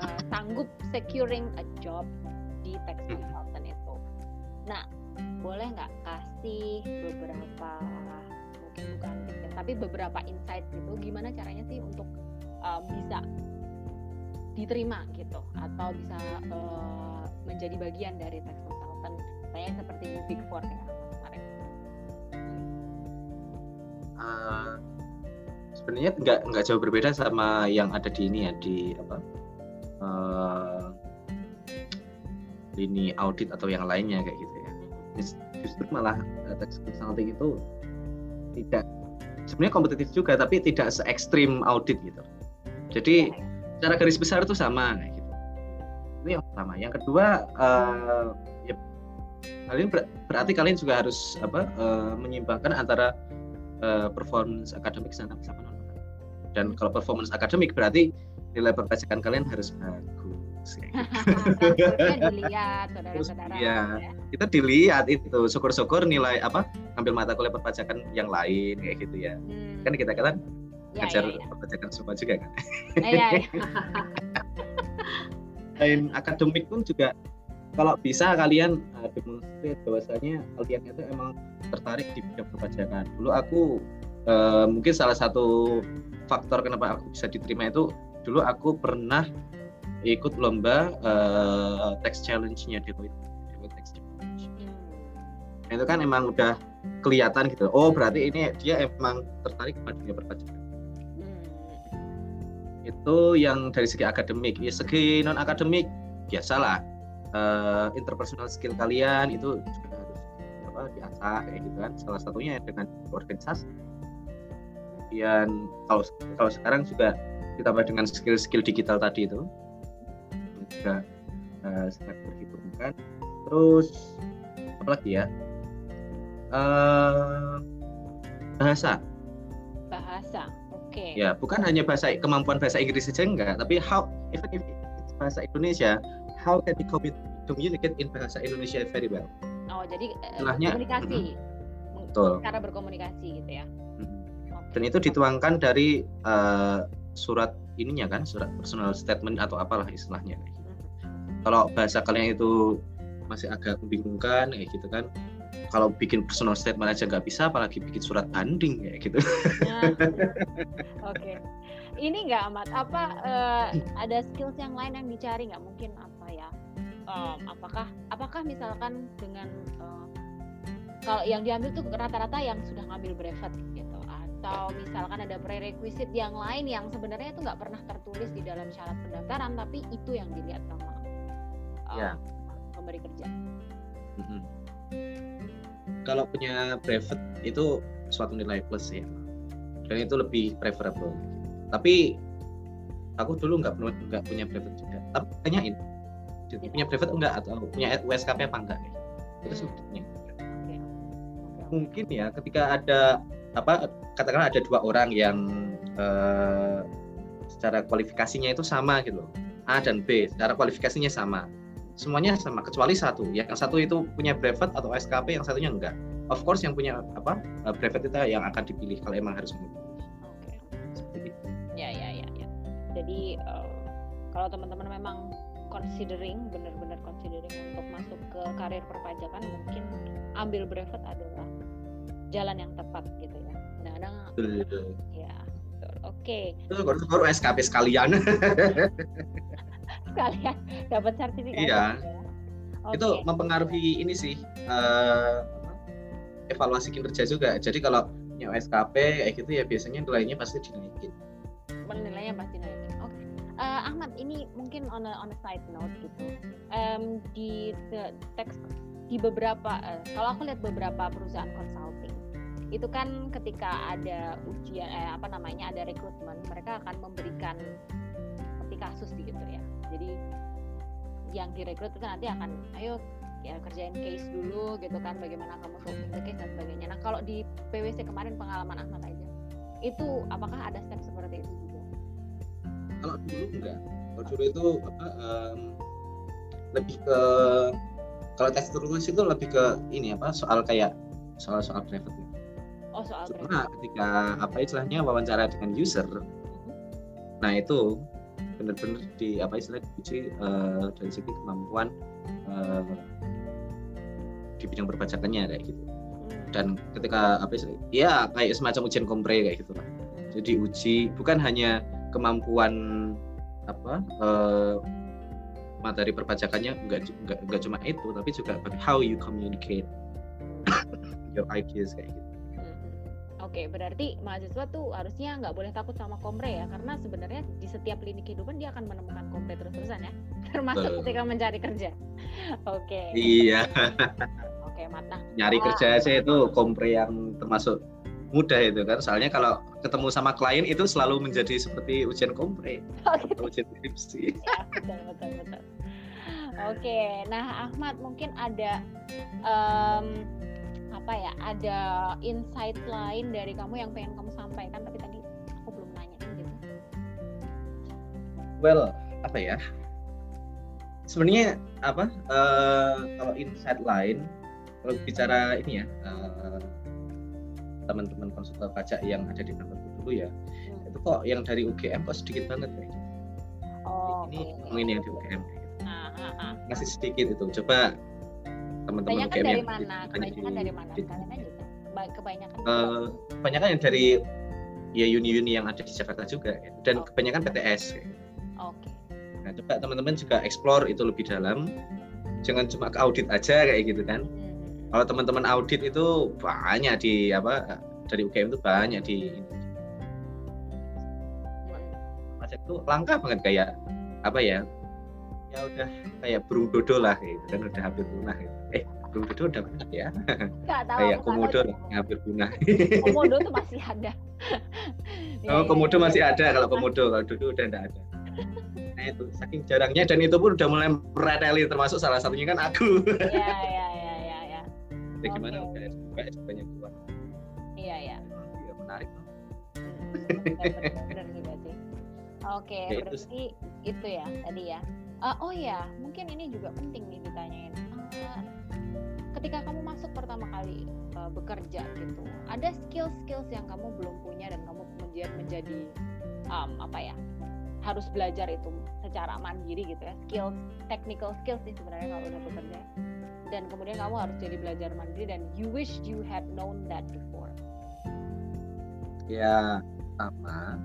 uh, sanggup securing a job di tax Hmm. consultant itu. Nah, boleh nggak kasih beberapa mungkin bukan tips ya, tapi beberapa insight gitu, gimana caranya sih untuk uh, bisa diterima gitu atau bisa uh, menjadi bagian dari tax consultant saya seperti Big Four Ahmad kemarin. Uh, sebenarnya nggak nggak jauh berbeda sama yang ada di ini ya di apa uh, lini audit atau yang lainnya kayak ya justru malah uh, tax consulting itu tidak sebenarnya kompetitif juga tapi tidak se ekstrim audit gitu. Jadi secara garis besar itu sama gitu. Itu yang pertama. Yang kedua uh, ya kalian ber- berarti kalian juga harus apa uh, menyimbangkan antara uh, performance akademik sama non dan kalau performance akademik berarti nilai perpajakan kalian harus. Harusnya dilihat saudara-saudara. Iya. ya. kita dilihat itu syukur-syukur nilai apa ambil mata kuliah perpajakan yang lain kayak gitu ya Hmm. kan kita kan Ya, ngajar ya, ya. perpajakan semua juga kan Ya, ya, ya. selain akademik pun juga kalau bisa kalian uh, demonstrate bahwasanya kalian itu emang tertarik di bidang perpajakan. Dulu aku uh, mungkin salah satu faktor kenapa aku bisa diterima itu dulu aku pernah ikut lomba uh, tax challenge-nya Deloitte. Deloitte Challenge. Hmm. Nah, itu kan emang udah kelihatan gitu. Oh, berarti ini dia emang tertarik pada dunia perpajakan. Hmm. itu yang dari segi akademik ya segi non akademik biasalah Eh, interpersonal skill kalian itu juga harus apa diasah kayak gitu kan salah satunya dengan organisasi kemudian kalau kalau sekarang juga ditambah dengan skill-skill digital tadi itu juga eh, sangat berhitungan terus apa lagi ya? Eh, bahasa. Bahasa. Oke. ya bukan hanya bahasa kemampuan bahasa Inggris saja enggak. Tapi how even if it's bahasa Indonesia how can we commu- communicate in bahasa Indonesia very well? Oh, jadi eh, Istilahnya, komunikasi. Meng- betul. Cara berkomunikasi gitu ya. Dan itu dituangkan dari eh, surat ininya kan surat personal statement atau apalah istilahnya kalau bahasa kalian itu masih agak membingungkan kayak gitu kan. Kalau bikin personal statement aja nggak bisa apalagi bikin surat banding kayak gitu. Nah, Oke. Ini nggak amat apa eh, ada skills yang lain yang dicari nggak? Mungkin apa ya? Em, apakah apakah misalkan dengan eh, kalau yang diambil tuh rata-rata yang sudah ngambil brevet gitu. Atau misalkan ada prerequisite yang lain yang sebenarnya itu nggak pernah tertulis di dalam syarat pendaftaran tapi itu yang dilihat sama em, Ya. pemberi kerja. Mm-mm. Kalau punya brevet itu suatu nilai plus ya, dan itu lebih preferable. Tapi aku dulu nggak pernah nggak punya brevet juga. Tapi tanyain, punya brevet enggak atau punya USKP apa enggak? Itu Hmm. sebetulnya. Oke, oke. Mungkin ya ketika ada apa katakanlah ada dua orang yang eh, secara kualifikasinya itu sama gitu, A dan B, secara kualifikasinya sama semuanya sama kecuali satu. Yang satu itu punya brevet atau SKP yang satunya enggak. Of course yang punya apa uh, brevet itu yang akan dipilih kalau emang harus memilih Oke. seperti itu. Ya, ya, ya, ya. Jadi eh, kalau teman-teman memang considering benar-benar considering untuk masuk ke karir perpajakan mungkin ambil brevet adalah jalan yang tepat gitu ya. Kadang-kadang ya oke. Okay. itu baru SKP sekalian sekalian dapat sertifikat iya ya. okay. itu mempengaruhi ini sih uh, evaluasi kinerja juga jadi kalau punya SKP kayak gitu ya biasanya nilainya pasti dinaikin nilainya pasti naikin oke okay. uh, Ahmad ini mungkin on a, on a side note gitu um, di teks di beberapa uh, kalau aku lihat beberapa perusahaan consulting itu kan ketika ada ujian eh, apa namanya ada rekrutmen mereka akan memberikan seperti kasus gitu ya jadi yang direkrut itu nanti akan ayo ya kerjain case dulu gitu kan bagaimana kamu solving the case dan sebagainya. Nah kalau di PwC kemarin pengalaman Ahmad aja. Itu apakah ada step seperti itu juga? Kalau dulu enggak. Kalau dulu itu apa um, lebih ke kalau tes terus itu lebih ke ini apa soal kayak soal soal private oh soal cuma private. ketika apa istilahnya wawancara dengan user nah itu benar-benar di apa istilahnya diuji uh, dari segi kemampuan uh, di bidang perpajakannya kayak gitu. Dan ketika apa sih ya kayak semacam ujian kompre kayak gitu lah. Jadi uji bukan hanya kemampuan apa eh, materi perpajakannya enggak, enggak enggak cuma itu tapi juga how you communicate your ideas kayak gitu Oke, berarti mahasiswa tuh harusnya nggak boleh takut sama kompre ya, karena sebenarnya di setiap lini kehidupan dia akan menemukan kompre terus-terusan ya, termasuk uh. ketika mencari kerja. Oke. Iya. Oke, mata. Nyari ah. kerja sih itu kompre yang termasuk mudah itu kan, soalnya kalau ketemu sama klien itu selalu menjadi seperti ujian kompre, oh, gitu. ujian skripsi. ya, betul betul betul. Oke, nah Ahmad mungkin ada um, apa ya ada insight lain dari kamu yang pengen kamu sampaikan tapi tadi aku belum nanya gitu well apa ya sebenarnya apa uh, kalau insight lain kalau bicara ini ya uh, teman-teman konsultan pajak yang ada di kantor dulu ya hmm. itu kok yang dari UGM kok sedikit banget gitu. Oh, ini okay. ini yang di UGM kayak gitu. Ah, ah, ah. masih sedikit itu coba teman-teman UGM dari mana kebanyakan dari mana kalian aja kebanyakan uh, kebanyakan yang dari ya uni-uni yang ada di Jakarta juga ya. dan oh. kebanyakan PTS Oke. Okay. Nah coba teman-teman juga explore itu lebih dalam, jangan cuma ke audit aja kayak gitu kan. Hmm. Kalau teman-teman audit itu banyak di apa dari UGM itu banyak di Pajak itu langka banget kayak apa ya ya udah kayak burung dodo lah gitu kan udah hampir punah gitu. Burung dodo udah punah ya. Tahu, kayak komodo hampir punah. Komodo tuh masih ada. Oh komodo masih ada kalau komodo. Kalau dodo udah enggak ada. Nah itu saking jarangnya dan itu pun udah mulai mereteli termasuk salah satunya kan aku. Iya iya iya iya ya. ya gimana okay. UKS banyak keluar iya iya. Iya menarik benar juga sih oke okay, ya, berarti itu, itu ya tadi ya. Uh, oh ya mungkin ini juga penting nih ditanyain. Uh, ketika kamu masuk pertama kali uh, bekerja gitu ada skill-skills yang kamu belum punya dan kamu kemudian menjadi um, apa ya harus belajar itu secara mandiri gitu ya skills technical skills sih sebenarnya kalau udah bekerja. Dan kemudian kamu harus jadi belajar mandiri dan you wish you had known that before. Ya sama.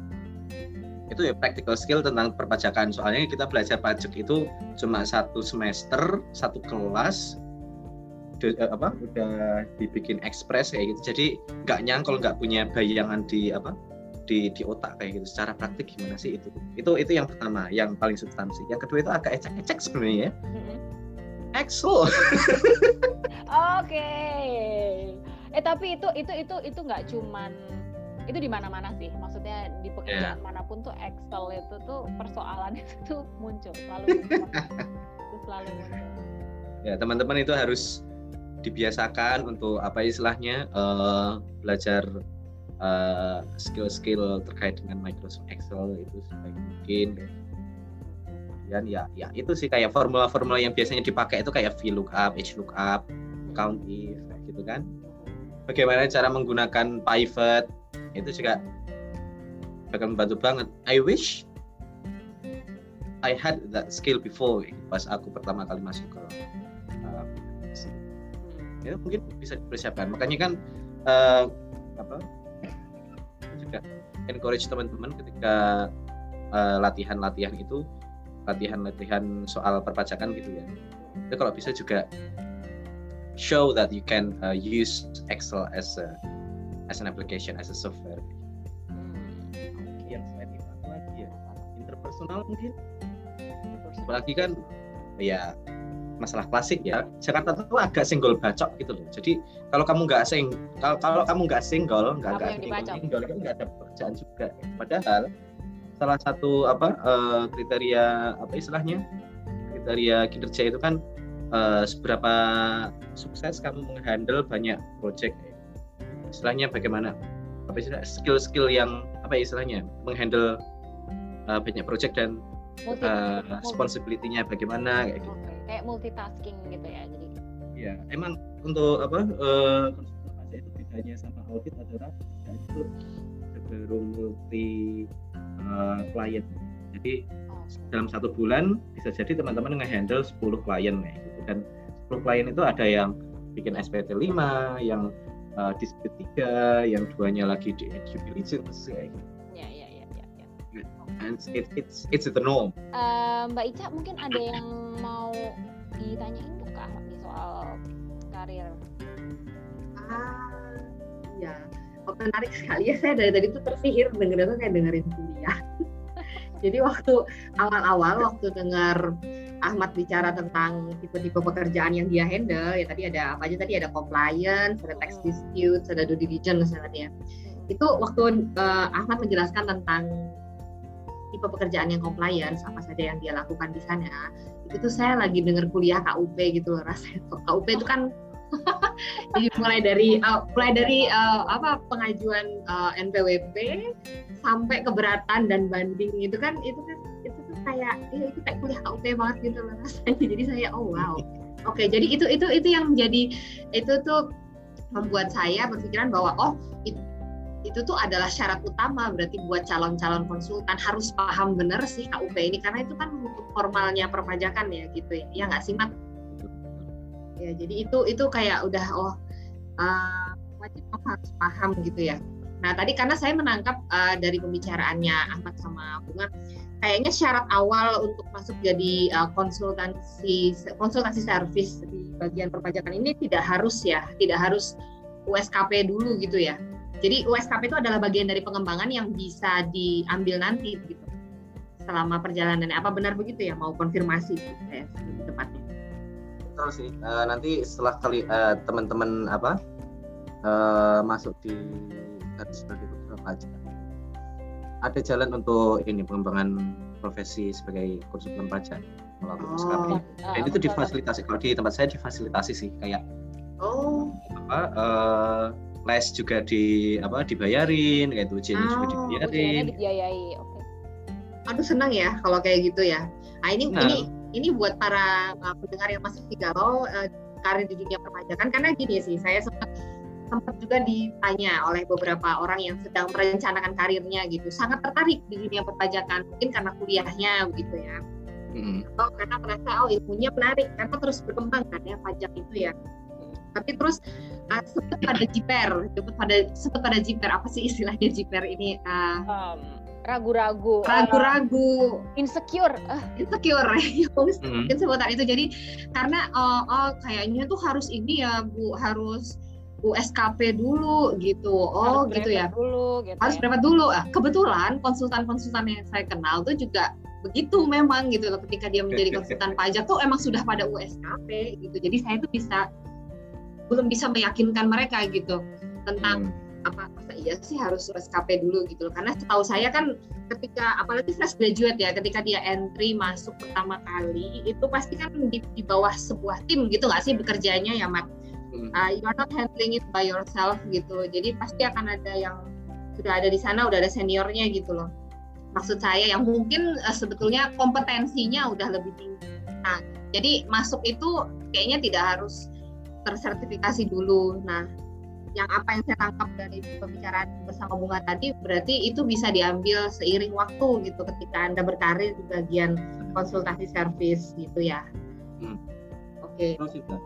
Itu ya practical skill tentang perpajakan. Soalnya kita belajar pajak itu cuma satu semester satu kelas udah, eh, apa udah dibikin ekspres kayak gitu. Jadi nggak nyangkol nggak punya bayangan di apa di di otak kayak gitu. Secara praktik gimana sih itu? Itu itu yang pertama yang paling substansi. Yang kedua itu agak ecek-ecek sebenarnya ya. Excel oke. Okay. eh tapi itu itu itu itu nggak cuman itu di mana-mana sih. Maksudnya di pekerjaan yeah. mana pun tuh Excel itu tuh persoalan itu tuh muncul selalu muncul. itu selalu muncul. Ya teman-teman itu harus dibiasakan untuk apa istilahnya uh, belajar uh, skill-skill terkait dengan Microsoft Excel itu sebaik mungkin. Dan ya ya itu sih kayak formula-formula yang biasanya dipakai itu kayak VLOOKUP, HLOOKUP, count if gitu kan. Bagaimana cara menggunakan pivot itu juga bakal membantu banget. I wish I had that skill before pas aku pertama kali masuk ke uh, ya mungkin bisa dipersiapkan makanya kan uh, apa juga encourage teman-teman ketika latihan-latihan uh, itu latihan-latihan soal perpajakan gitu ya itu kalau bisa juga show that you can uh, use Excel as a as an application as a software. Hmm, yang selain itu lagi ya interpersonal mungkin. Apalagi kan ya masalah klasik ya Jakarta itu agak single bacok gitu loh. Jadi kalau kamu nggak sing kalau kalau kamu nggak single nggak nggak single, itu nggak ada pekerjaan juga. Padahal salah satu apa uh, kriteria apa istilahnya kriteria kinerja itu kan uh, seberapa sukses kamu menghandle banyak project. Istilahnya bagaimana apa istilah skill-skill yang apa ya istilahnya menghandle uh, banyak project dan uh, responsibility-nya bagaimana kayak gitu. Kayak multitasking gitu ya. Jadi Iya, emang untuk apa uh, itu bedanya sama audit adalah ya, itu cenderung multi uh, client. Jadi oh. dalam satu bulan bisa jadi teman-teman nge-handle 10 klien ya gitu dan 10 klien itu ada yang bikin SPT 5, yang uh, dispute 3, yang duanya lagi di due diligence gitu. And it, it's it's the norm. Uh, Mbak Ica mungkin ada yang mau ditanyain nggak ke Ahmad nih soal karir? Ah, ya. Oh, menarik sekali ya saya dari tadi tuh tersihir dengerin tuh kayak dengerin kuliah. Jadi waktu awal-awal waktu dengar Ahmad bicara tentang tipe-tipe pekerjaan yang dia handle, ya tadi ada apa aja tadi ada compliance, ada tax dispute, ada due diligence misalnya. Itu waktu uh, Ahmad menjelaskan tentang tipe pekerjaan yang compliance apa saja yang dia lakukan di sana, itu tuh saya lagi dengar kuliah KUP gitu loh rasanya. KUP itu kan jadi mulai dari uh, mulai dari uh, apa pengajuan uh, NPWP sampai keberatan dan banding itu kan itu kan itu tuh kayak ya, itu kayak kuliah KUP banget gitu loh rasanya. Jadi saya oh wow. Oke okay, jadi itu itu itu yang jadi itu tuh membuat saya berpikiran bahwa oh itu, itu tuh adalah syarat utama berarti buat calon-calon konsultan. Harus paham bener sih KUP ini karena itu kan formalnya perpajakan ya gitu ya. Ya nggak sih mat? Ya jadi itu itu kayak udah oh uh, wajib harus paham gitu ya. Nah tadi karena saya menangkap uh, dari pembicaraannya Ahmad sama Bunga kayaknya syarat awal untuk masuk jadi uh, konsultansi konsultasi service di bagian perpajakan ini tidak harus ya tidak harus USKP dulu gitu ya jadi USKP itu adalah bagian dari pengembangan yang bisa diambil nanti gitu. Selama perjalanan apa benar begitu ya? Mau konfirmasi gitu, ya, lebih tepatnya betul sih. Uh, nanti setelah kali uh, teman-teman apa uh, masuk di garis sebagai pajak ada jalan untuk ini pengembangan profesi sebagai konsultan pajak melalui oh. SKP. Nah, itu difasilitasi. Kalau di tempat saya difasilitasi sih kayak oh. apa uh, les juga di apa dibayarin kayak itu ujian oh, juga dibayarin. Dibiayai, oke. Okay. Aduh senang ya kalau kayak gitu ya. Nah ini nah, ini ini buat para uh, pendengar yang masih galau uh, karir di dunia perpajakan karena gini sih saya sempat sempat juga ditanya oleh beberapa orang yang sedang merencanakan karirnya gitu sangat tertarik di dunia perpajakan mungkin karena kuliahnya begitu ya hmm. atau karena merasa oh ilmunya menarik karena terus berkembang kan ya pajak itu ya tapi terus uh, sempat pada jiper sempat pada sempat pada jiper. Apa sih istilahnya jiper ini? Uh, um ragu-ragu ragu-ragu. Insecure uh. insecure. Mungkin hmm. sebutan itu. Jadi karena oh, oh kayaknya tuh harus ini ya bu harus USKP dulu gitu. Oh harus gitu ya. dulu gitu harus ya. berapa dulu. Ah, kebetulan konsultan-konsultan yang saya kenal tuh juga begitu memang gitu loh. Ketika dia menjadi konsultan pajak tuh emang sudah pada USKP gitu. Jadi saya tuh bisa belum bisa meyakinkan mereka gitu tentang hmm. apa masa iya sih harus SKP dulu gitu loh. Karena setahu saya kan ketika apalagi fresh graduate ya ketika dia entry masuk pertama kali itu pasti kan di, di bawah sebuah tim gitu nggak sih bekerjanya ya Mat? Hmm. uh, you are not handling it by yourself gitu jadi pasti akan ada yang sudah ada di sana udah ada seniornya gitu loh. Maksud saya yang mungkin uh, sebetulnya kompetensinya udah lebih tinggi. Nah jadi masuk itu kayaknya tidak harus tersertifikasi dulu nah yang apa yang saya tangkap dari pembicaraan bersama Bunga tadi berarti itu bisa diambil seiring waktu gitu ketika anda berkarir di bagian konsultasi servis gitu ya. Hmm. Oke. Okay. Terus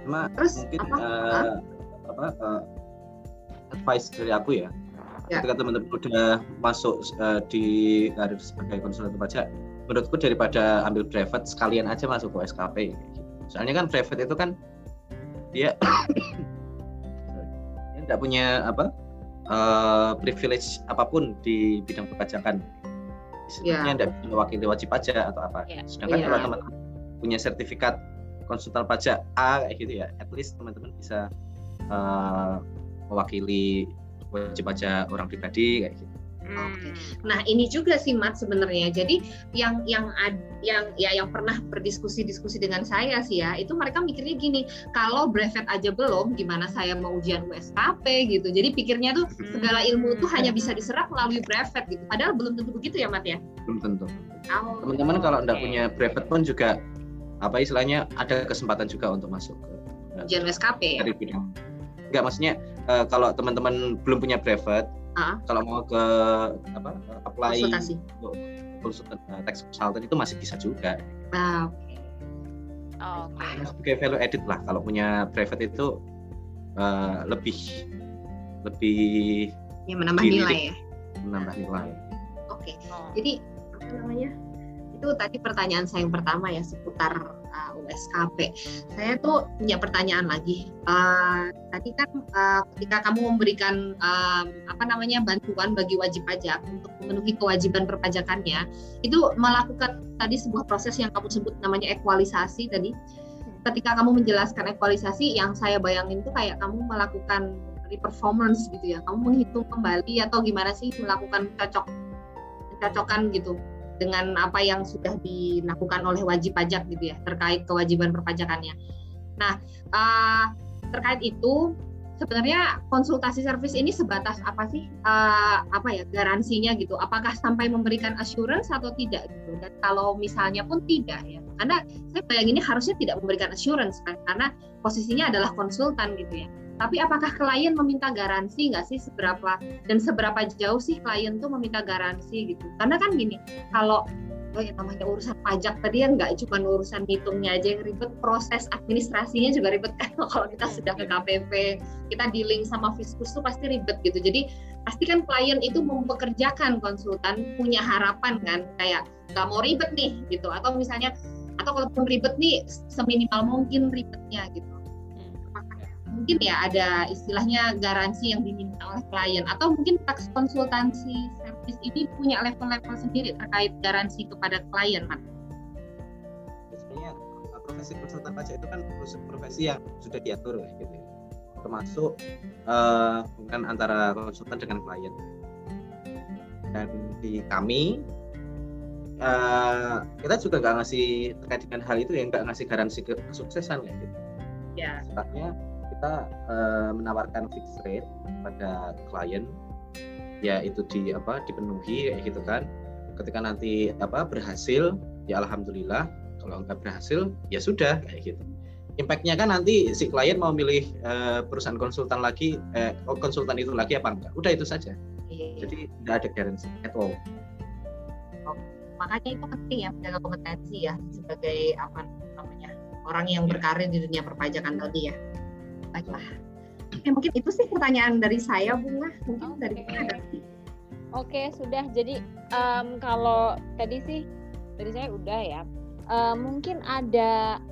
Cuma Terus mungkin apa? Uh, apa uh, advice dari aku ya. ya. Ketika teman-teman udah masuk uh, di karir sebagai konsultan pajak, menurutku daripada ambil private sekalian aja masuk ke SKP. Soalnya kan private itu kan dia tidak punya apa uh, privilege apa pun di bidang perpajakan istilahnya tidak yeah. mewakili wajib pajak atau apa yeah. sedangkan yeah. kalau teman-teman punya sertifikat konsultan pajak A kayak gitu ya at least teman-teman bisa uh, mewakili wajib pajak orang pribadi kayak gitu Oke. Nah ini juga sih Mat sebenarnya. Jadi yang yang ad, yang ya yang pernah berdiskusi-diskusi dengan saya sih ya, itu mereka mikirnya gini, kalau brevet aja belum, gimana saya mau ujian USKP gitu. Jadi pikirnya tuh hmm. segala ilmu itu hanya bisa diserap melalui brevet gitu. Padahal belum tentu begitu ya Mat ya? Belum tentu. Oh, Teman-teman kalau okay. punya brevet pun juga apa istilahnya ada kesempatan juga untuk masuk ke ujian USKP ya? Dari bidang. Enggak maksudnya uh, kalau teman-teman belum punya brevet uh. kalau mau ke apa apply konsultasi untuk konsultan tax consultant itu masih bisa juga ah, oke okay. oh, okay. sebagai value edit lah kalau punya private itu uh, lebih lebih ya menambah nilai ya menambah nilai oke okay. oh. jadi apa namanya itu tadi pertanyaan saya yang pertama ya seputar uh, USKP. Saya tuh punya pertanyaan lagi. Uh, tadi kan uh, ketika kamu memberikan uh, apa namanya bantuan bagi wajib pajak untuk memenuhi kewajiban perpajakannya, itu melakukan tadi sebuah proses yang kamu sebut namanya ekualisasi tadi. Ketika kamu menjelaskan ekualisasi, yang saya bayangin tuh kayak kamu melakukan performance gitu ya. Kamu menghitung kembali atau gimana sih melakukan cocok cocokan gitu dengan apa yang sudah dilakukan oleh wajib pajak gitu ya terkait kewajiban perpajakannya. Nah uh, terkait itu sebenarnya konsultasi service ini sebatas apa sih uh, apa ya garansinya gitu? Apakah sampai memberikan assurance atau tidak gitu? Dan kalau misalnya pun tidak ya, karena saya bayanginnya harusnya tidak memberikan assurance kan, karena posisinya adalah konsultan gitu ya. Tapi apakah klien meminta garansi nggak sih seberapa dan seberapa jauh sih klien tuh meminta garansi gitu? Karena kan gini, kalau oh ya namanya urusan pajak tadi yang nggak cuma urusan hitungnya aja yang ribet, proses administrasinya juga ribet kan kalau kita sudah ke KPP, kita dealing sama fiskus tuh pasti ribet gitu. Jadi pasti kan klien itu mempekerjakan konsultan punya harapan kan kayak nggak mau ribet nih gitu atau misalnya atau kalaupun ribet nih seminimal mungkin ribetnya gitu mungkin ya ada istilahnya garansi yang diminta oleh klien atau mungkin tax konsultansi service ini punya level-level sendiri terkait garansi kepada klien, Mat? Sebenarnya uh, profesi konsultan pajak itu kan profesi yang sudah diatur ya, gitu ya. termasuk uh, antara konsultan dengan klien. Dan di kami uh, kita juga nggak ngasih terkait dengan hal itu ya nggak ngasih garansi kesuksesan ya gitu. Ya. Sebabnya kita uh, menawarkan fixed rate pada klien. Ya itu di apa dipenuhi kayak gitu kan. Ketika nanti apa berhasil ya alhamdulillah. Kalau enggak berhasil ya sudah kayak gitu. Impactnya kan nanti si klien mau milih uh, perusahaan konsultan lagi eh, konsultan itu lagi apa enggak? Udah itu saja. Iya. jadi tidak ada garansi at all. Oh, makanya itu penting ya menjaga kompetensi ya sebagai apa namanya orang yang berkarir di dunia perpajakan tadi ya baiklah Oke, mungkin itu sih pertanyaan dari saya bunga mungkin okay. dari ada Oke sudah jadi um, kalau tadi sih dari saya udah ya uh, mungkin ada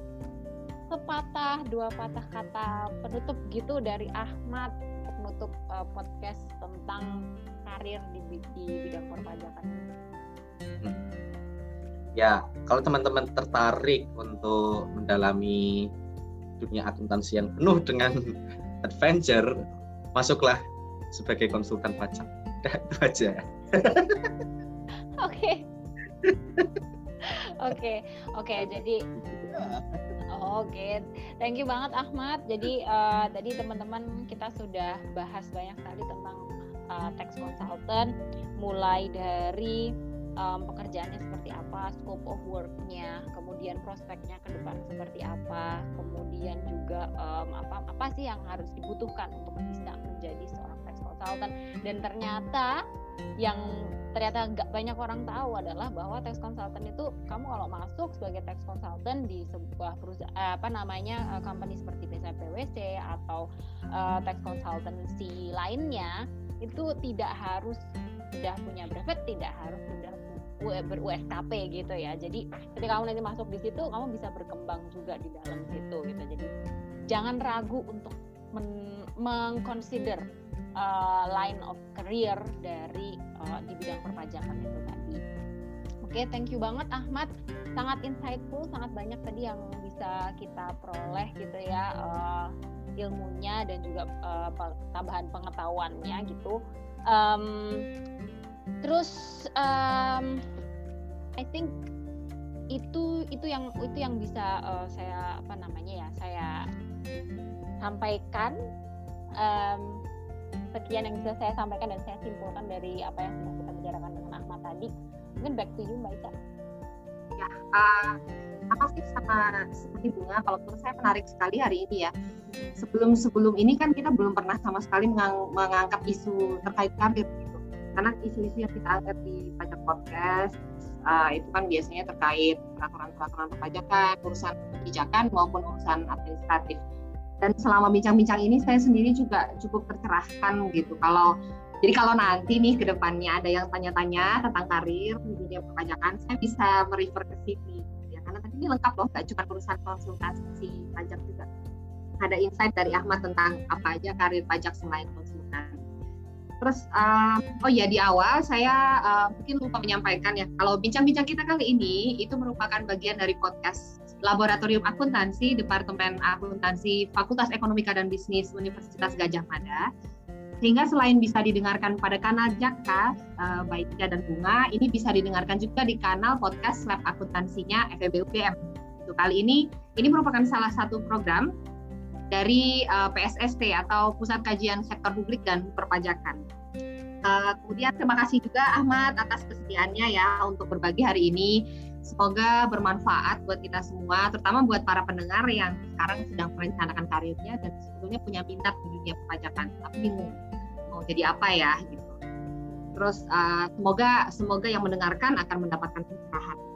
sepatah dua patah kata penutup gitu dari Ahmad penutup uh, podcast tentang karir di, di bidang perpajakan. Hmm. Ya, kalau teman-teman tertarik untuk mendalami dunia akuntansi yang penuh dengan adventure, masuklah sebagai konsultan pajak. itu aja. Oke. Oke, oke. Jadi Oke, okay. thank you banget Ahmad. Jadi uh, tadi teman-teman kita sudah bahas banyak sekali tentang uh, tax consultant, mulai dari um, pekerjaannya seperti apa, scope of worknya, kemudian prospeknya ke depan seperti apa, kemudian juga um, apa apa sih yang harus dibutuhkan untuk bisa menjadi seorang tax consultant. Dan ternyata yang ternyata nggak banyak orang tahu adalah bahwa tax consultant itu kamu kalau masuk sebagai tax consultant di sebuah perusahaan eh, apa namanya uh, company seperti PwC atau uh, tax consultancy lainnya itu tidak harus sudah punya brevet, tidak harus sudah ber USKP gitu ya. Jadi ketika kamu nanti masuk di situ, kamu bisa berkembang juga di dalam situ gitu. Jadi jangan ragu untuk mengconsider uh, line of career dari uh, di bidang perpajakan itu tadi. Oke, okay, thank you banget Ahmad. Sangat insightful, sangat banyak tadi yang bisa kita peroleh gitu ya uh, ilmunya dan juga uh, tambahan pengetahuannya gitu. Um, terus um, I think itu itu yang itu yang bisa uh, saya apa namanya ya saya sampaikan. Um, sekian yang bisa saya sampaikan dan saya simpulkan dari apa yang sudah kita bicarakan dengan Ahmad tadi. Mungkin back to you Mbak Ica. Ya uh, apa sih sama seperti bunga? Kalau menurut saya menarik sekali hari ini ya. Sebelum sebelum ini kan kita belum pernah sama sekali mengang, mengangkat isu terkait karir karena isu-isu yang kita angkat di pajak podcast uh, itu kan biasanya terkait peraturan-peraturan perpajakan, urusan kebijakan maupun urusan administratif. Dan selama bincang-bincang ini saya sendiri juga cukup tercerahkan gitu. Kalau jadi kalau nanti nih ke depannya ada yang tanya-tanya tentang karir di dunia perpajakan, saya bisa merefer ke sini. Ya, karena tadi ini lengkap loh, nggak cuma urusan konsultasi pajak juga. Ada insight dari Ahmad tentang apa aja karir pajak selain konsultan. Terus uh, oh ya di awal saya uh, mungkin lupa menyampaikan ya kalau bincang-bincang kita kali ini itu merupakan bagian dari podcast Laboratorium Akuntansi Departemen Akuntansi Fakultas Ekonomika dan Bisnis Universitas Gajah Mada. Sehingga selain bisa didengarkan pada kanal Jaka, uh, baik dan Bunga, ini bisa didengarkan juga di kanal podcast Lab Akuntansinya FEB kali ini, ini merupakan salah satu program dari uh, eh, PSST atau Pusat Kajian Sektor Publik dan Perpajakan. Uh, kemudian terima kasih juga Ahmad atas kesediaannya ya untuk berbagi hari ini. Semoga bermanfaat buat kita semua, terutama buat para pendengar yang sekarang sedang merencanakan karirnya dan sebetulnya punya minat di dunia perpajakan, tapi bingung mau jadi apa ya gitu. Terus uh, semoga semoga yang mendengarkan akan mendapatkan pencerahan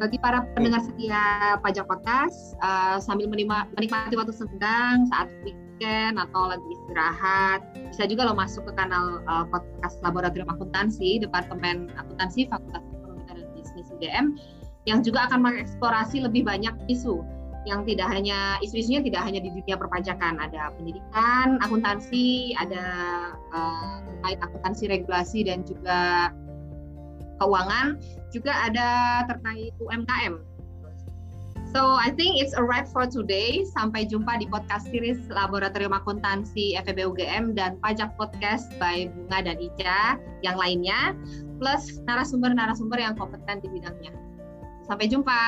bagi para pendengar setia pajak podcast uh, sambil menikmati waktu senggang saat weekend atau lagi istirahat bisa juga lo masuk ke kanal uh, podcast Laboratorium Akuntansi Departemen Akuntansi Fakultas Ekonomi dan Bisnis UGM yang juga akan mengeksplorasi lebih banyak isu yang tidak hanya isu-isunya tidak hanya di dunia perpajakan. Ada pendidikan akuntansi ada uh, terkait akuntansi regulasi dan juga keuangan, juga ada terkait UMKM. So I think it's a wrap for today. Sampai jumpa di podcast series Laboratorium Akuntansi FEB UGM dan Pajak Podcast by Bunga dan Ica yang lainnya, plus narasumber-narasumber yang kompeten di bidangnya. Sampai jumpa.